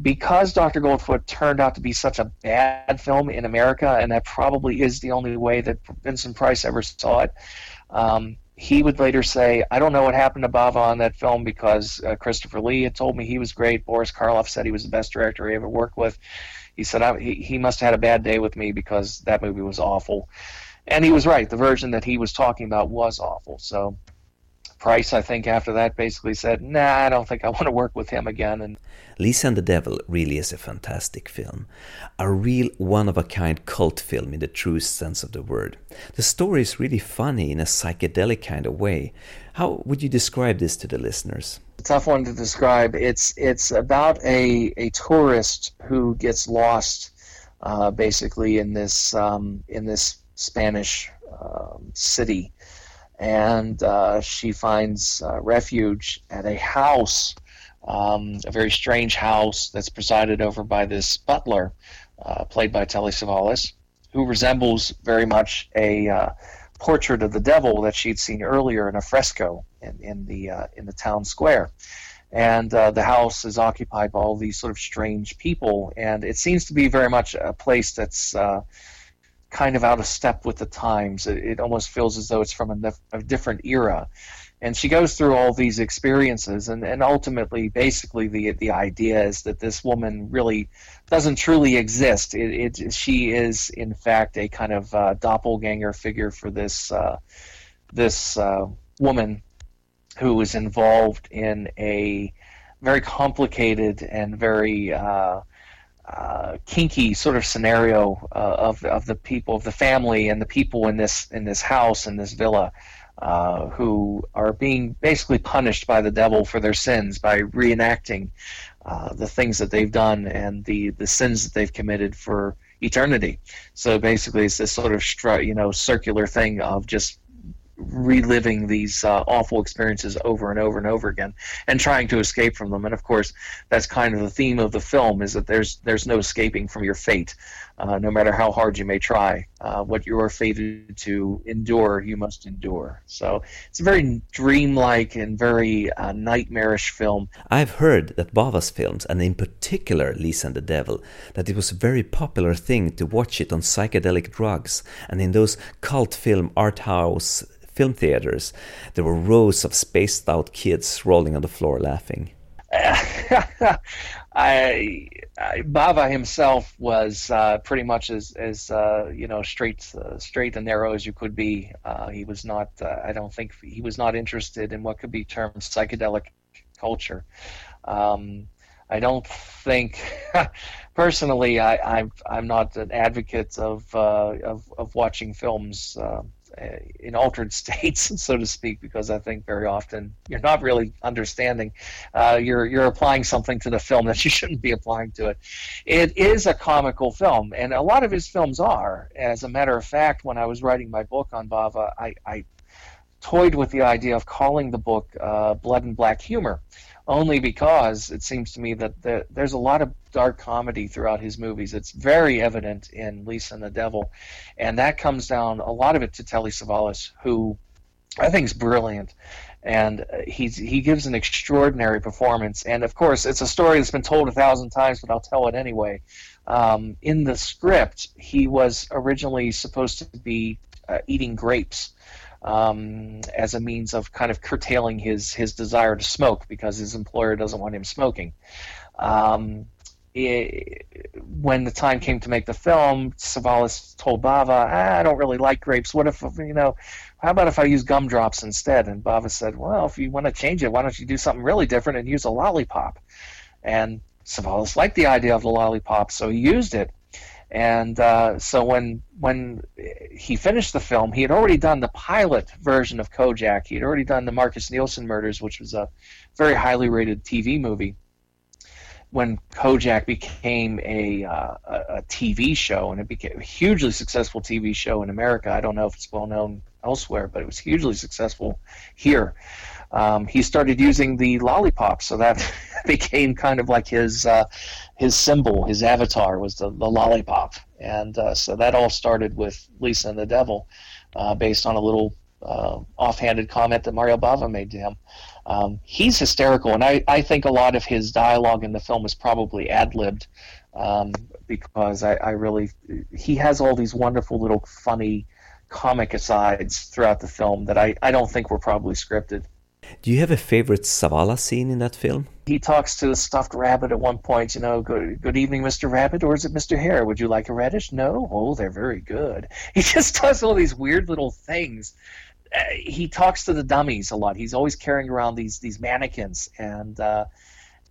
because Dr. Goldfoot turned out to be such a bad film in America, and that probably is the only way that Vincent Price ever saw it, um, he would later say, I don't know what happened to Bava on that film because uh, Christopher Lee had told me he was great. Boris Karloff said he was the best director he ever worked with. He said I, he, he must have had a bad day with me because that movie was awful. And he was right. The version that he was talking about was awful. So Price, I think, after that basically said, nah, I don't think I want to work with him again. And Lisa and the Devil really is a fantastic film. A real one of a kind cult film in the truest sense of the word. The story is really funny in a psychedelic kind of way. How would you describe this to the listeners? A tough one to describe. It's it's about a, a tourist who gets lost uh, basically in this um, in this Spanish um, city and uh, she finds uh, refuge at a house, um, a very strange house that's presided over by this butler, uh, played by Telly Savalas, who resembles very much a uh, portrait of the devil that she'd seen earlier in a fresco in, in the uh, in the town square. And uh, the house is occupied by all these sort of strange people, and it seems to be very much a place that's kind of out of step with the times. It, it almost feels as though it's from a, a, different era. And she goes through all these experiences, and, and ultimately, basically, the the idea is that this woman really doesn't truly exist. It, it she is, in fact, a kind of uh, doppelganger figure for this uh, this uh, woman who is involved in a very complicated and very uh, kinky sort of scenario uh, of of the people of the family and the people in this in this house in this villa uh, who are being basically punished by the devil for their sins by reenacting uh, the things that they've done and the the sins that they've committed for eternity. So basically, it's this sort of you know circular thing of just reliving these uh, awful experiences over and over and over again and trying to escape from them. And of course that's kind of the theme of the film is that there's there's no escaping from your fate. Uh, no matter how hard you may try uh, what you are fated to endure you must endure. So it's a very dreamlike and very uh, nightmarish film. I've heard that bava's films and in particular lisa and the devil that it was a very popular thing to watch it on psychedelic drugs. And in those cult film art house film theaters, there were rows of spaced out kids rolling on the floor laughing. I, I, Bava himself was uh, pretty much as, as uh, you know straight uh, straight and narrow as you could be. Uh, he was not. Uh, I don't think he was not interested in what could be termed psychedelic culture. Um, I don't think, personally, I, I'm I'm not an advocate of uh, of, of watching films in altered states, so to speak, because I think very often you're not really understanding. Uh, you're you're applying something to the film that you shouldn't be applying to it. It is a comical film, and a lot of his films are. As a matter of fact, when I was writing my book on Bava, I, I toyed with the idea of calling the book uh, Blood and Black Humor only because it seems to me that the, there's a lot of dark comedy throughout his movies. It's very evident in Lisa and the Devil, and that comes down a lot of it to Telly Savalas, who I think is brilliant, and he's he gives an extraordinary performance. And of course, it's a story that's been told a thousand times, but I'll tell it anyway. Um, in the script, he was originally supposed to be uh, eating grapes um, as a means of kind of curtailing his his desire to smoke because his employer doesn't want him smoking. Um, it, when the time came to make the film, Savalas told Bava, ah, "I don't really like grapes. What if you know? How about if I use gumdrops instead?" And Bava said, "Well, if you want to change it, why don't you do something really different and use a lollipop?" And Savalas liked the idea of the lollipop, so he used it. And uh, so when when he finished the film, he had already done the pilot version of Kojak. He had already done the Marcus Nelson murders, which was a very highly rated TV movie. When Kojak became a, uh, a TV show, and it became a hugely successful TV show in America. I don't know if it's well known elsewhere, but it was hugely successful here um, he started using the lollipop, so that became kind of like his uh, his symbol, his avatar was the, the lollipop, and uh, so that all started with Lisa and the Devil, uh, based on a little uh, offhanded comment that Mario Bava made to him. Um, he's hysterical, and I, I think a lot of his dialogue in the film is probably ad libbed. Um, because I, I really he has all these wonderful little funny comic asides throughout the film that I, I don't think were probably scripted. Do you have a favorite Savalas scene in that film? He talks to the stuffed rabbit at one point, you know, good, good evening, Mr. Rabbit, or is it Mr. Hare? Would you like a radish? No? Oh, they're very good. He just does all these weird little things. Uh, he talks to the dummies a lot. He's always carrying around these these mannequins, and uh,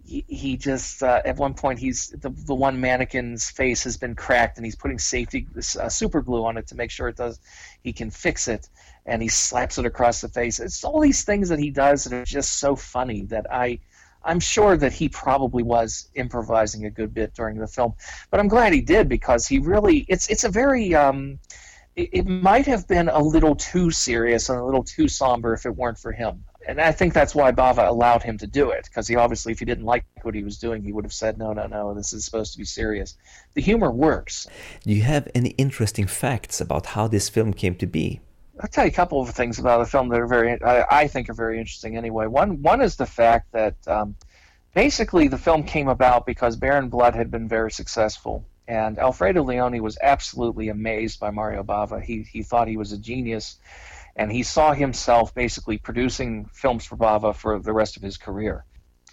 he, he just uh, at one point he's the, the one mannequin's face has been cracked, and he's putting safety uh, super glue on it to make sure it does. He can fix it and he slaps it across the face. It's all these things that he does that are just so funny that I I'm sure that he probably was improvising a good bit during the film, but I'm glad he did because he really it's it's a very um, it, it might have been a little too serious and a little too somber if it weren't for him. And I think that's why Bava allowed him to do it because he obviously, if he didn't like what he was doing, he would have said, "No, no, no, this is supposed to be serious." The humor works. Do you have any interesting facts about how this film came to be? I'll tell you a couple of things about the film that are very, I, I think, are very interesting. Anyway, one one is the fact that um, basically the film came about because Baron Blood had been very successful, and Alfredo Leone was absolutely amazed by Mario Bava. He he thought he was a genius, and he saw himself basically producing films for Bava for the rest of his career.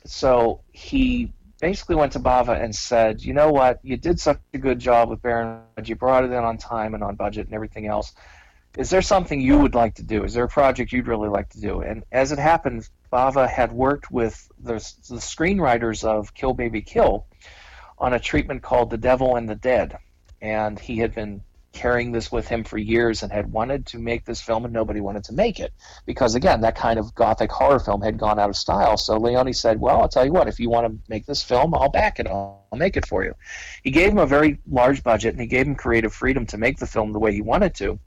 So he basically went to Bava and said, "You know what? You did such a good job with Baron. Blood, you brought it in on time and on budget and everything else." Is there something you would like to do? Is there a project you'd really like to do? And as it happened, Bava had worked with the, the screenwriters of Kill Baby Kill on a treatment called The Devil and the Dead. And he had been carrying this with him for years and had wanted to make this film and nobody wanted to make it because again that kind of gothic horror film had gone out of style so leone said well i'll tell you what if you want to make this film i'll back it i'll, I'll make it for you he gave him a very large budget and he gave him creative freedom to make the film the way he wanted to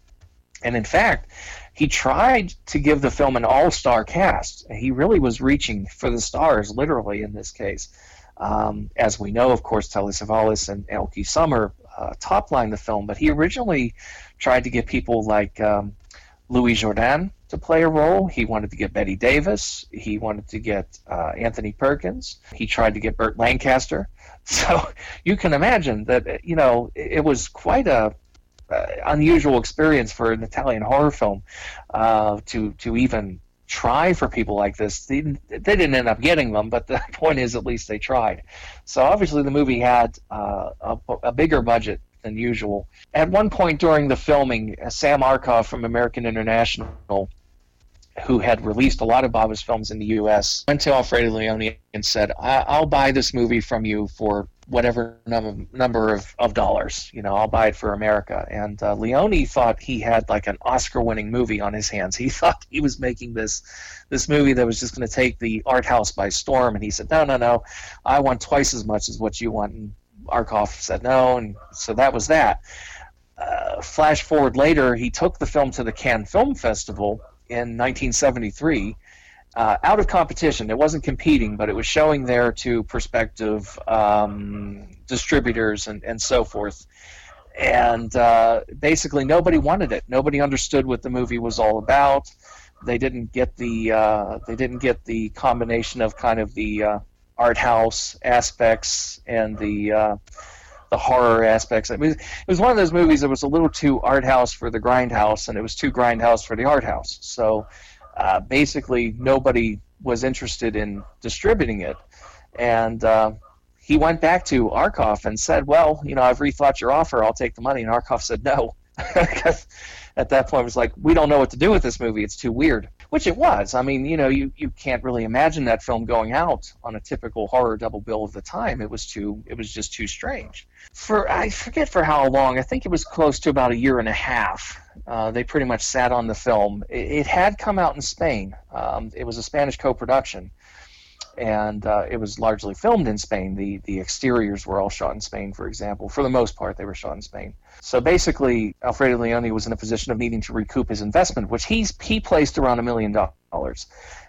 and in fact, he tried to give the film an all star cast. He really was reaching for the stars, literally, in this case. Um, as we know, of course, Telly Savalas and Elke Sommer uh, toplined the film, but he originally tried to get people like um, Louis Jourdan to play a role. He wanted to get Bette Davis. He wanted to get uh, Anthony Perkins. He tried to get Burt Lancaster. So you can imagine that, you know, it was quite a unusual experience for an Italian horror film uh, to to even try for people like this. They, they didn't end up getting them, but the point is, at least they tried. So obviously, the movie had uh, a, a, bigger budget than usual. At one point during the filming, Sam Arkoff from American International who had released a lot of Bava's films in the U.S., went to Alfredo Leone and said, "I'll buy this movie from you for whatever number of, of dollars. You know, I'll buy it for America." And uh, Leone thought he had like an Oscar-winning movie on his hands. He thought he was making this this movie that was just going to take the art house by storm. And he said, "No, no, no, I want twice as much as what you want." And Arkoff said no, and so that was that. Uh, flash forward later, he took the film to the Cannes Film Festival in 1973 uh, out of competition. It wasn't competing, but it was showing there to prospective um, distributors and, and so forth. And uh, basically, nobody wanted it. Nobody understood what the movie was all about. They didn't get the uh, they didn't get the combination of kind of the uh, art house aspects and the uh, the horror aspects. It was, it was one of those movies that was a little too art house for the grindhouse, and it was too grindhouse for the art house. So uh, basically, nobody was interested in distributing it. And uh, he went back to Arkoff and said, "Well, you know, I've rethought your offer. I'll take the money." And Arkoff said no, at that point it was like, "We don't know what to do with this movie. It's too weird." Which it was. I mean, you know, you, you can't really imagine that film going out on a typical horror double bill of the time. It was too. It was just too strange. For I forget for how long. I think it was close to about a year and a half. Uh, they pretty much sat on the film. It, it had come out in Spain. Um, it was a Spanish co-production and uh, it was largely filmed in Spain. The the exteriors were all shot in Spain, for example. For the most part, they were shot in Spain. So basically, Alfredo Leone was in a position of needing to recoup his investment, which he's he placed around a million dollars.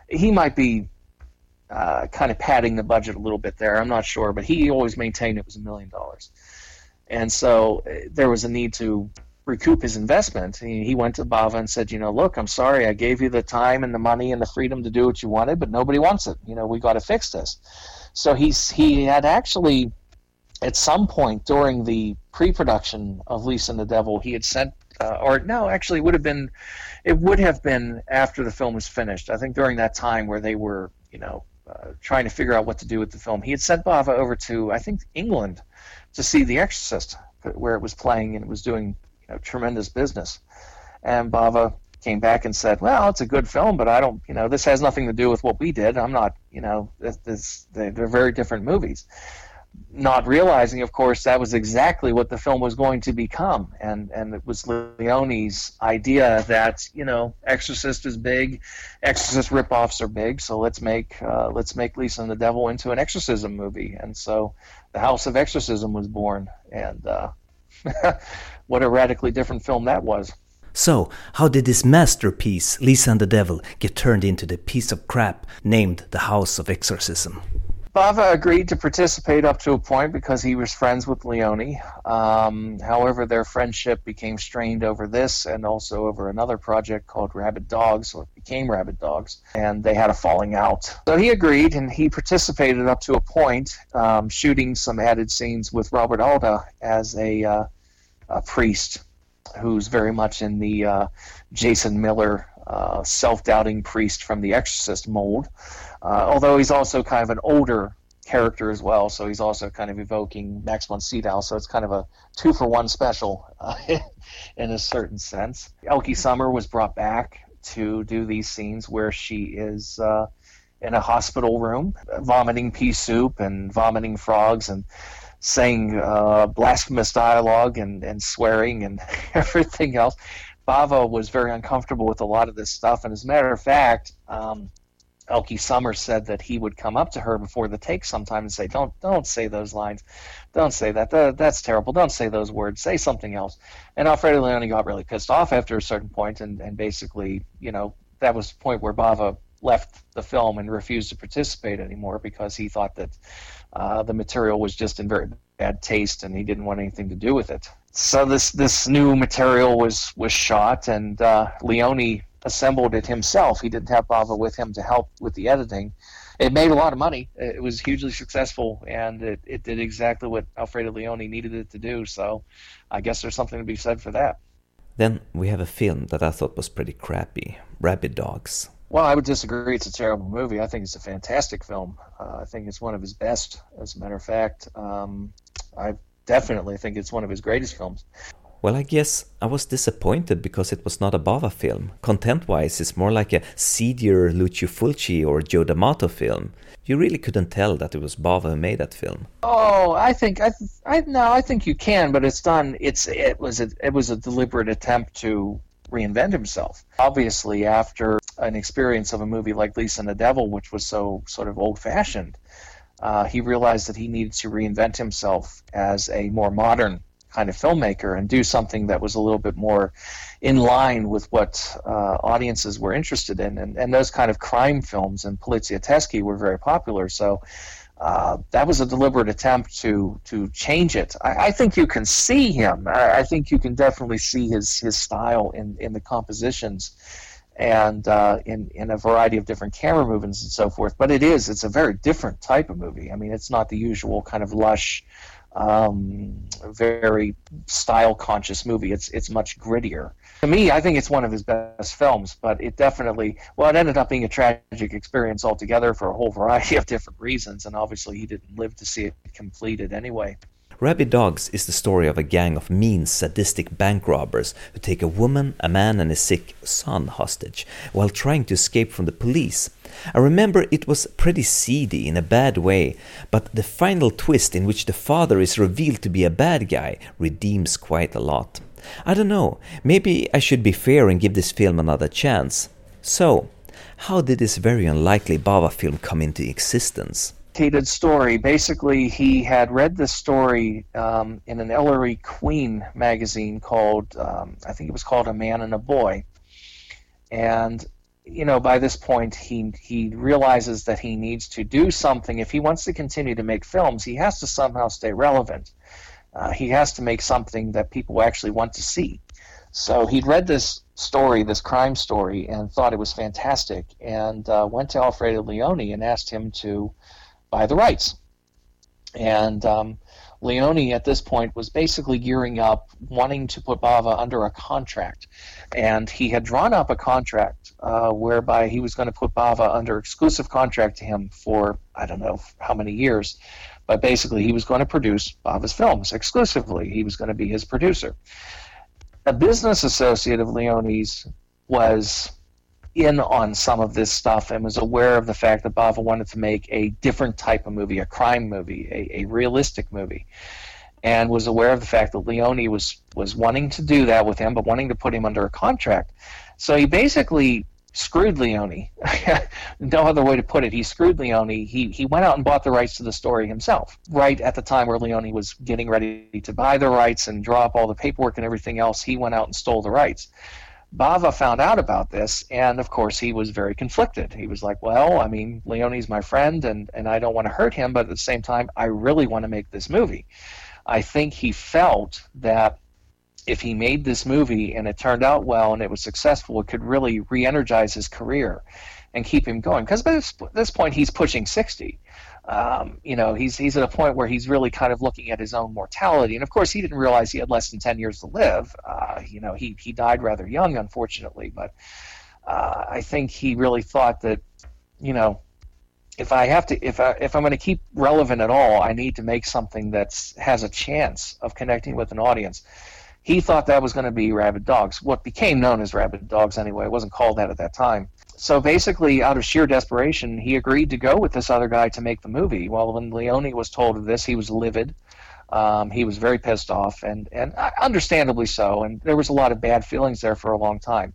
He might be uh, kind of padding the budget a little bit there. I'm not sure, but he always maintained it was a million dollars. And so uh, there was a need to recoup his investment. He, he went to Bava and said, you know, look, I'm sorry, I gave you the time and the money and the freedom to do what you wanted, but nobody wants it. You know, we got to fix this. So he's he had actually, at some point during the pre-production of Lisa and the Devil, he had sent, uh, or no, actually, it would have been, it would have been after the film was finished. I think during that time where they were, you know, uh, trying to figure out what to do with the film, he had sent Bava over to I think England to see The Exorcist, where it was playing and it was doing know, tremendous business. And Bava came back and said, "Well, it's a good film, but I don't, you know, this has nothing to do with what we did. I'm not, you know, this, this they're very different movies." Not realizing, of course, that was exactly what the film was going to become, and and it was Leone's idea that you know, Exorcist is big, Exorcist ripoffs are big, so let's make uh, let's make Lisa and the Devil into an exorcism movie, and so the House of Exorcism was born, and uh, what a radically different film that was. So, how did this masterpiece, Lisa and the Devil, get turned into the piece of crap named The House of Exorcism? Bava agreed to participate up to a point because he was friends with Leone. Um, however, their friendship became strained over this and also over another project called Rabid Dogs, or became Rabbit Dogs, and they had a falling out. So he agreed and he participated up to a point, um, shooting some added scenes with Robert Alda as a uh, a priest who's very much in the uh, Jason Miller uh, self-doubting priest from The Exorcist mold. Uh, although he's also kind of an older character as well, so he's also kind of evoking Max von Sydow. So it's kind of a two for one special uh, in a certain sense. Elke Sommer was brought back to do these scenes where she is uh, in a hospital room, vomiting pea soup and vomiting frogs and saying uh, blasphemous dialogue and, and swearing and everything else. Bava was very uncomfortable with a lot of this stuff, and as a matter of fact, um, Elke Sommer said that he would come up to her before the take sometime and say, "Don't, don't say those lines, don't say that. that that's terrible. Don't say those words. Say something else." And Alfredo Leone got really pissed off after a certain point, and and basically, you know, that was the point where Bava left the film and refused to participate anymore because he thought that uh, the material was just in very bad taste and he didn't want anything to do with it. So this this new material was was shot and uh, Leone assembled it himself. He didn't have Bava with him to help with the editing. It made a lot of money. It was hugely successful, and it, it did exactly what Alfredo Leone needed it to do. So, I guess there's something to be said for that. Then we have a film that I thought was pretty crappy, Rabid Dogs. Well, I would disagree. It's a terrible movie. I think it's a fantastic film. Uh, I think it's one of his best, as a matter of fact. Um, I definitely think it's one of his greatest films. Well, I guess I was disappointed because it was not a Bava film. Content-wise, it's more like a seedier Lucio Fulci or Joe D'Amato film. You really couldn't tell that it was Bava who made that film. Oh, I think I, I no, I think you can, but it's done. It's it was a, it was a deliberate attempt to reinvent himself. Obviously, after an experience of a movie like Lisa and the Devil, which was so sort of old fashioned, uh, he realized that he needed to reinvent himself as a more modern kind of filmmaker and do something that was a little bit more in line with what uh, audiences were interested in. And, and those kind of crime films and polizieschi were very popular. So uh, that was a deliberate attempt to to change it. I, I think you can see him. I, I, think you can definitely see his his style in in the compositions and uh, in in a variety of different camera movements and so forth. But it is it's a very different type of movie. I mean, it's not the usual kind of lush, um, very style conscious movie. It's it's much grittier. To me, I think it's one of his best films. But it definitely well, it ended up being a tragic experience altogether for a whole variety of different reasons. And obviously, he didn't live to see it completed anyway. Rabid Dogs is the story of a gang of mean, sadistic bank robbers who take a woman, a man, and a sick son hostage while trying to escape from the police. I remember it was pretty seedy in a bad way, but the final twist in which the father is revealed to be a bad guy redeems quite a lot. I don't know, maybe I should be fair and give this film another chance. So, how did this very unlikely Bava film come into existence? Complicated story. Basically, he had read this story um, in an Ellery Queen magazine called, um, I think it was called A Man and a Boy. And, you know, by this point, he, he realizes that he needs to do something. If he wants to continue to make films, he has to somehow stay relevant. Uh, he has to make something that people actually want to see. So he'd read this story, this crime story, and thought it was fantastic, and uh, went to Alfredo Leone and asked him to buy the rights. And um, Leone at this point was basically gearing up, wanting to put Bava under a contract. And he had drawn up a contract uh, whereby he was going to put Bava under exclusive contract to him for, I don't know how many years. But basically, he was going to produce Bava's films exclusively. He was going to be his producer. A business associate of Leone's was in on some of this stuff and was aware of the fact that Bava wanted to make a different type of movie, a crime movie, a, a realistic movie, and was aware of the fact that Leone was was wanting to do that with him, but wanting to put him under a contract. So he basically screwed Leone. no other way to put it. He screwed Leone. He he went out and bought the rights to the story himself. Right at the time where Leone was getting ready to buy the rights and draw up all the paperwork and everything else, he went out and stole the rights. Bava found out about this, and of course he was very conflicted. He was like, "Well, I mean, Leone's my friend, and and I don't want to hurt him, but at the same time, I really want to make this movie." I think he felt that if he made this movie and it turned out well and it was successful, it could really re-energize his career and keep him going. Because by this, this point, he's pushing sixty um, you know, he's he's at a point where he's really kind of looking at his own mortality. And of course, he didn't realize he had less than ten years to live. Uh, you know, he he died rather young, unfortunately. But uh, I think he really thought that, you know, if I have to, if I if I'm going to keep relevant at all, I need to make something that has a chance of connecting with an audience. He thought that was going to be Rabid Dogs, what became known as Rabid Dogs anyway. It wasn't called that at that time so basically, out of sheer desperation, he agreed to go with this other guy to make the movie. Well, when Leone was told of this, he was livid. Um, he was very pissed off, and, and understandably so. And there was a lot of bad feelings there for a long time.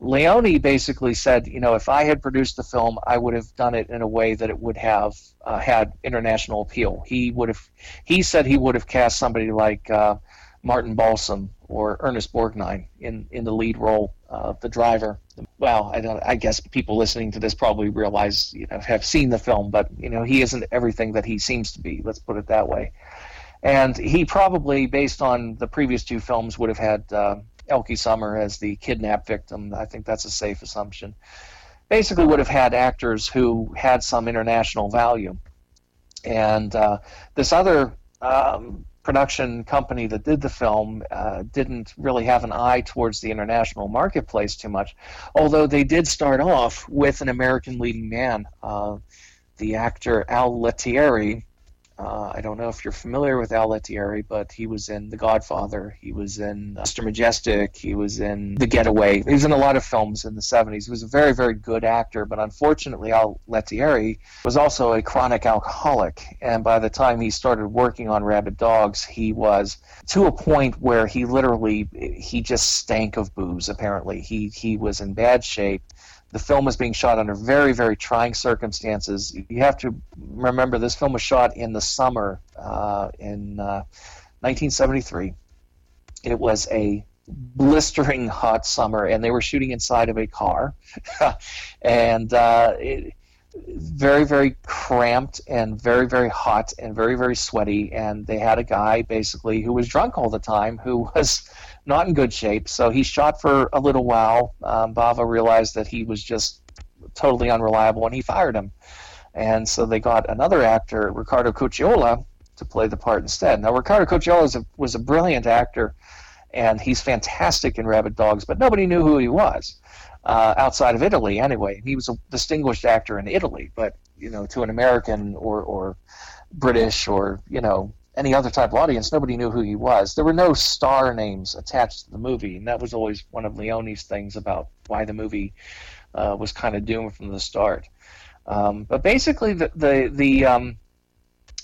Leone basically said, you know, if I had produced the film, I would have done it in a way that it would have uh, had international appeal. He would have, he said he would have cast somebody like uh, Martin Balsam or Ernest Borgnine in, in the lead role, of the driver. Well, I don't. I guess people listening to this probably realize, you know, have seen the film, but you know, he isn't everything that he seems to be. Let's put it that way. And he probably, based on the previous two films, would have had uh, Elke Sommer as the kidnap victim. I think that's a safe assumption. Basically, would have had actors who had some international value. And uh, this other um, production company that did the film uh, didn't really have an eye towards the international marketplace too much, although they did start off with an American leading man. Uh, the actor Al Lettieri uh, I don't know if you're familiar with Al Lettieri, but he was in The Godfather. He was in Mr. Majestyk. He was in The Getaway. He was in a lot of films in the 70s. He was a very, very good actor, but unfortunately, Al Lettieri was also a chronic alcoholic. And by the time he started working on Rabid Dogs, he was to a point where he literally he just stank of booze. Apparently, he he was in bad shape the film was being shot under very, very trying circumstances. You have to remember this film was shot in the summer uh, in uh, 1973. It was a blistering hot summer, and they were shooting inside of a car. and uh, it, very very cramped and very very hot and very very sweaty and they had a guy basically who was drunk all the time who was not in good shape. So he shot for a little while. Um, bava realized that he was just totally unreliable and he fired him. And so they got another actor Riccardo Cucciolla to play the part instead. Now Riccardo Cucciolla was a, was a brilliant actor and he's fantastic in rabid dogs but nobody knew who he was uh, outside of Italy anyway. He was a distinguished actor in Italy, but you know, to an American or or British or you know any other type of audience, nobody knew who he was. There were no star names attached to the movie, and that was always one of Leone's things about why the movie uh, was kind of doomed from the start. Um, but basically, the the the, um,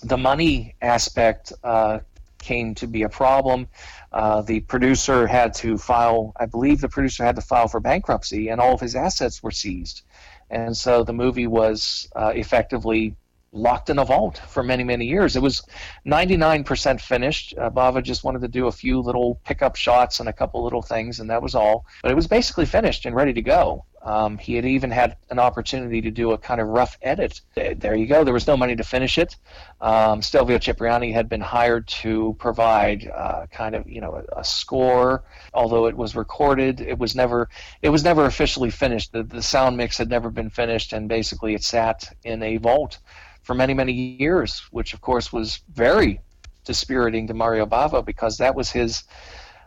the money aspect uh, came to be a problem. Uh, the producer had to file, I believe the producer had to file for bankruptcy, and all of his assets were seized. And so the movie was uh, effectively locked in a vault for many, many years. It was 99% finished. Uh, Bava just wanted to do a few little pickup shots and a couple little things, and that was all. But it was basically finished and ready to go. Um, he had even had an opportunity to do a kind of rough edit. There you go. There was no money to finish it. Um, Stelvio Cipriani had been hired to provide uh, kind of you know a, a, score. Although it was recorded, it was never it was never officially finished. The, the sound mix had never been finished, and basically it sat in a vault for many many years, which of course was very dispiriting to Mario Bava because that was his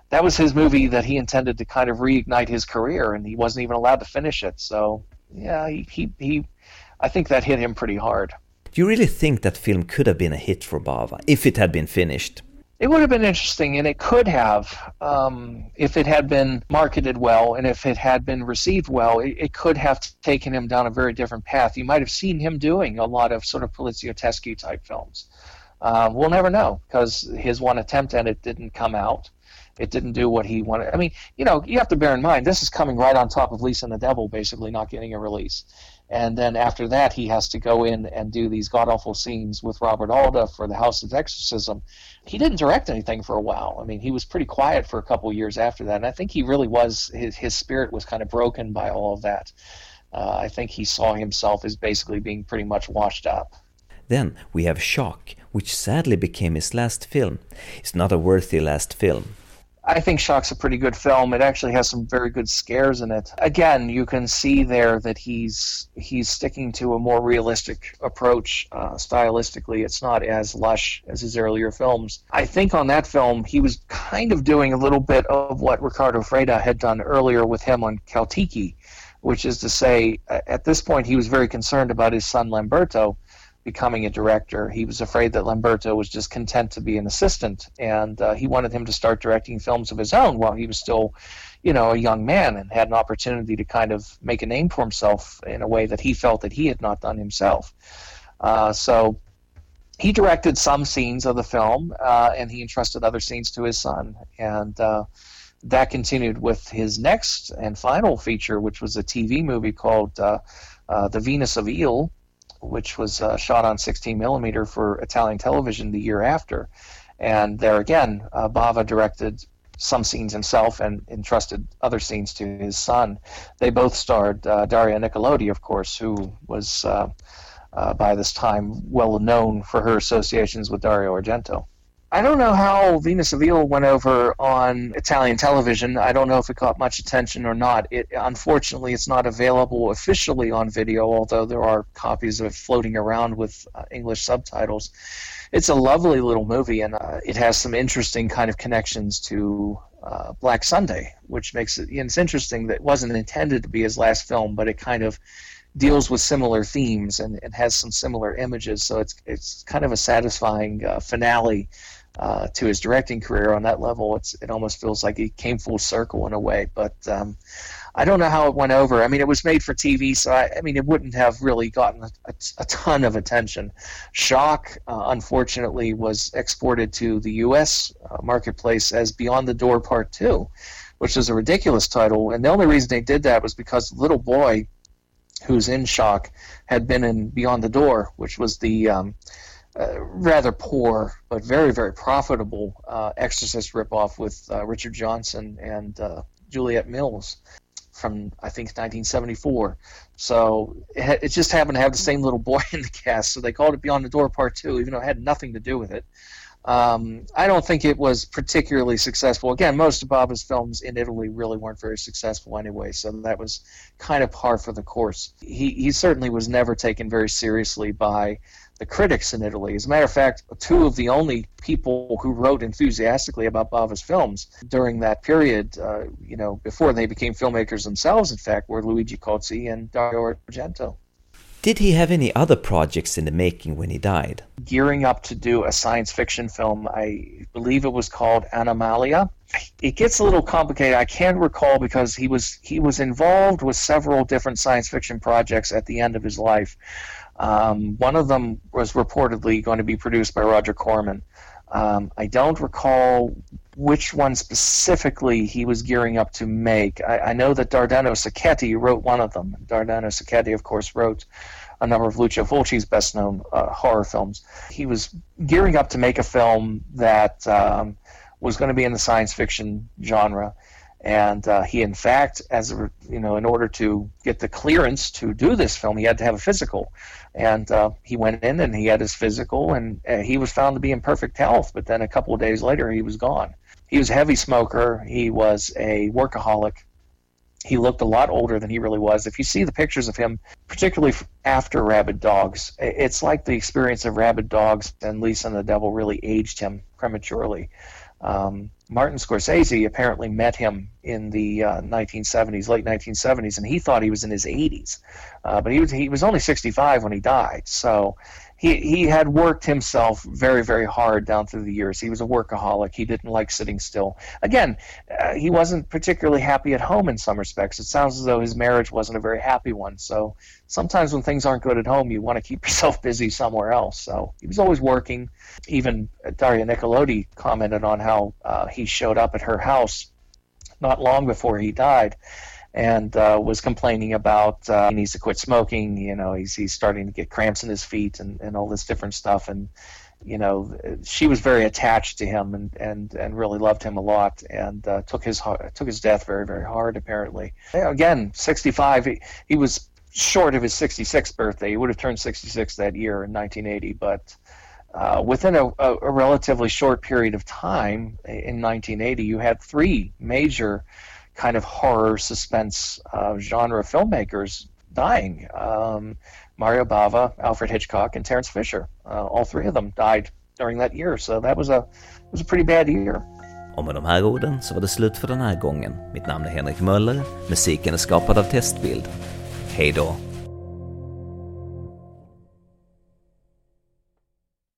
that was his movie that he intended to kind of reignite his career, and he wasn't even allowed to finish it. So yeah, he he, he I think that hit him pretty hard. Do you really think that film could have been a hit for Bava if it had been finished? It would have been interesting, and it could have um, if it had been marketed well and if it had been received well. It, it, could have taken him down a very different path. You might have seen him doing a lot of sort of Poliziotteschi type films. Uh, we'll never know because his one attempt at it didn't come out it didn't do what he wanted. I mean, you know, you have to bear in mind this is coming right on top of Lisa and the Devil basically not getting a release. And then after that, he has to go in and do these god awful scenes with Robert Alda for the House of Exorcism. He didn't direct anything for a while. I mean, he was pretty quiet for a couple years after that. And I think he really was, his, his spirit was kind of broken by all of that. Uh, I think he saw himself as basically being pretty much washed up. Then we have Shock, which sadly became his last film. It's not a worthy last film. I think Shock's a pretty good film. It actually has some very good scares in it. Again, you can see there that he's he's sticking to a more realistic approach uh, stylistically. It's not as lush as his earlier films. I think on that film he was kind of doing a little bit of what Riccardo Freda had done earlier with him on Caltiki, which is to say, at this point he was very concerned about his son Lamberto becoming a director. He was afraid that Lamberto was just content to be an assistant, and uh, he wanted him to start directing films of his own while he was still, you know, a young man and had an opportunity to kind of make a name for himself in a way that he felt that he had not done himself. Uh, so he directed some scenes of the film, uh, and he entrusted other scenes to his son, and. Uh, that continued with his next and final feature, which was a TV movie called uh, uh, The Venus of Ille, which was uh, shot on 16 millimeter for Italian television the year after. And there again, uh, Bava directed some scenes himself and entrusted other scenes to his son. They both starred uh, Daria Nicolodi, of course, who was uh, uh, by this time well known for her associations with Dario Argento. I don't know how Venus of went over on Italian television. I don't know if it caught much attention or not. It unfortunately it's not available officially on video, although there are copies of it floating around with uh, English subtitles. It's a lovely little movie, and uh, it has some interesting kind of connections to uh, Black Sunday, which makes it. it's interesting that it wasn't intended to be his last film, but it kind of deals with similar themes and, and has some similar images. So it's it's kind of a satisfying uh, finale uh, to his directing career on that level. It's it almost feels like he came full circle in a way. But um, I don't know how it went over. I mean, it was made for TV, so I, I mean, it wouldn't have really gotten a, a, a ton of attention. Shock, uh, unfortunately, was exported to the U.S. Uh, marketplace as Beyond the Door Part Two, which is a ridiculous title. And the only reason they did that was because little boy who's in Shock had been in Beyond the Door, which was the um, uh, rather poor but very very profitable uh, Exorcist ripoff with uh, Richard Johnson and uh, Juliet Mills. from I think 1974. So it, it, just happened to have the same little boy in the cast, so they called it Beyond the Door Part Two, even though it had nothing to do with it. Um, I don't think it was particularly successful. Again, most of Bava's films in Italy really weren't very successful anyway, so that was kind of par for the course. He, he certainly was never taken very seriously by the critics in Italy. As a matter of fact, two of the only people who wrote enthusiastically about Bava's films during that period, uh, you know, before they became filmmakers themselves, in fact, were Luigi Cozzi and Dario Argento. Did he have any other projects in the making when he died? Gearing up to do a science fiction film, I believe it was called Animalia. It gets a little complicated. I can't recall because he was he was involved with several different science fiction projects at the end of his life. Um, one of them was reportedly going to be produced by Roger Corman. Um, I don't recall which one specifically he was gearing up to make. I, I know that Dardano Sacchetti wrote one of them. Dardano Sacchetti, of course, wrote a number of Lucio Fulci's best known uh, horror films. He was gearing up to make a film that um, was going to be in the science fiction genre. And uh, he, in fact, as a, you know, in order to get the clearance to do this film, he had to have a physical. And uh, he went in and he had his physical, and uh, he was found to be in perfect health. But then a couple of days later, he was gone. He was a heavy smoker. He was a workaholic. He looked a lot older than he really was. If you see the pictures of him, particularly after Rabid Dogs, it's like the experience of Rabid Dogs and Lisa and the Devil really aged him prematurely. Um, Martin Scorsese apparently met him in the uh, 1970s, late 1970s, and he thought he was in his 80s, uh, but he was he was only 65 when he died. So he he had worked himself very very hard down through the years. He was a workaholic. He didn't like sitting still. Again, uh, he wasn't particularly happy at home in some respects. It sounds as though his marriage wasn't a very happy one. So sometimes when things aren't good at home, you want to keep yourself busy somewhere else. So he was always working. Even Daria Nicolodi commented on how uh, he showed up at her house not long before he died and uh, was complaining about uh, he needs to quit smoking. You know, he's he's starting to get cramps in his feet and, and all this different stuff. And you know, she was very attached to him and, and, and really loved him a lot and uh, took his took his death very very hard. Apparently, again, 65. He, he was short of his 66th birthday. He would have turned 66 that year in 1980, but. Uh, within a, a, a, relatively short period of time in 1980, you had three major kind of horror suspense uh, genre filmmakers dying. Um, Mario Bava, Alfred Hitchcock, and Terence Fisher. Uh, all three of them died during that year, so that was a was a pretty bad year. Och med de här orden så var det slut för den här gången. Mitt namn är Henrik Möller, musiken är skapad av Testbild. Hej då!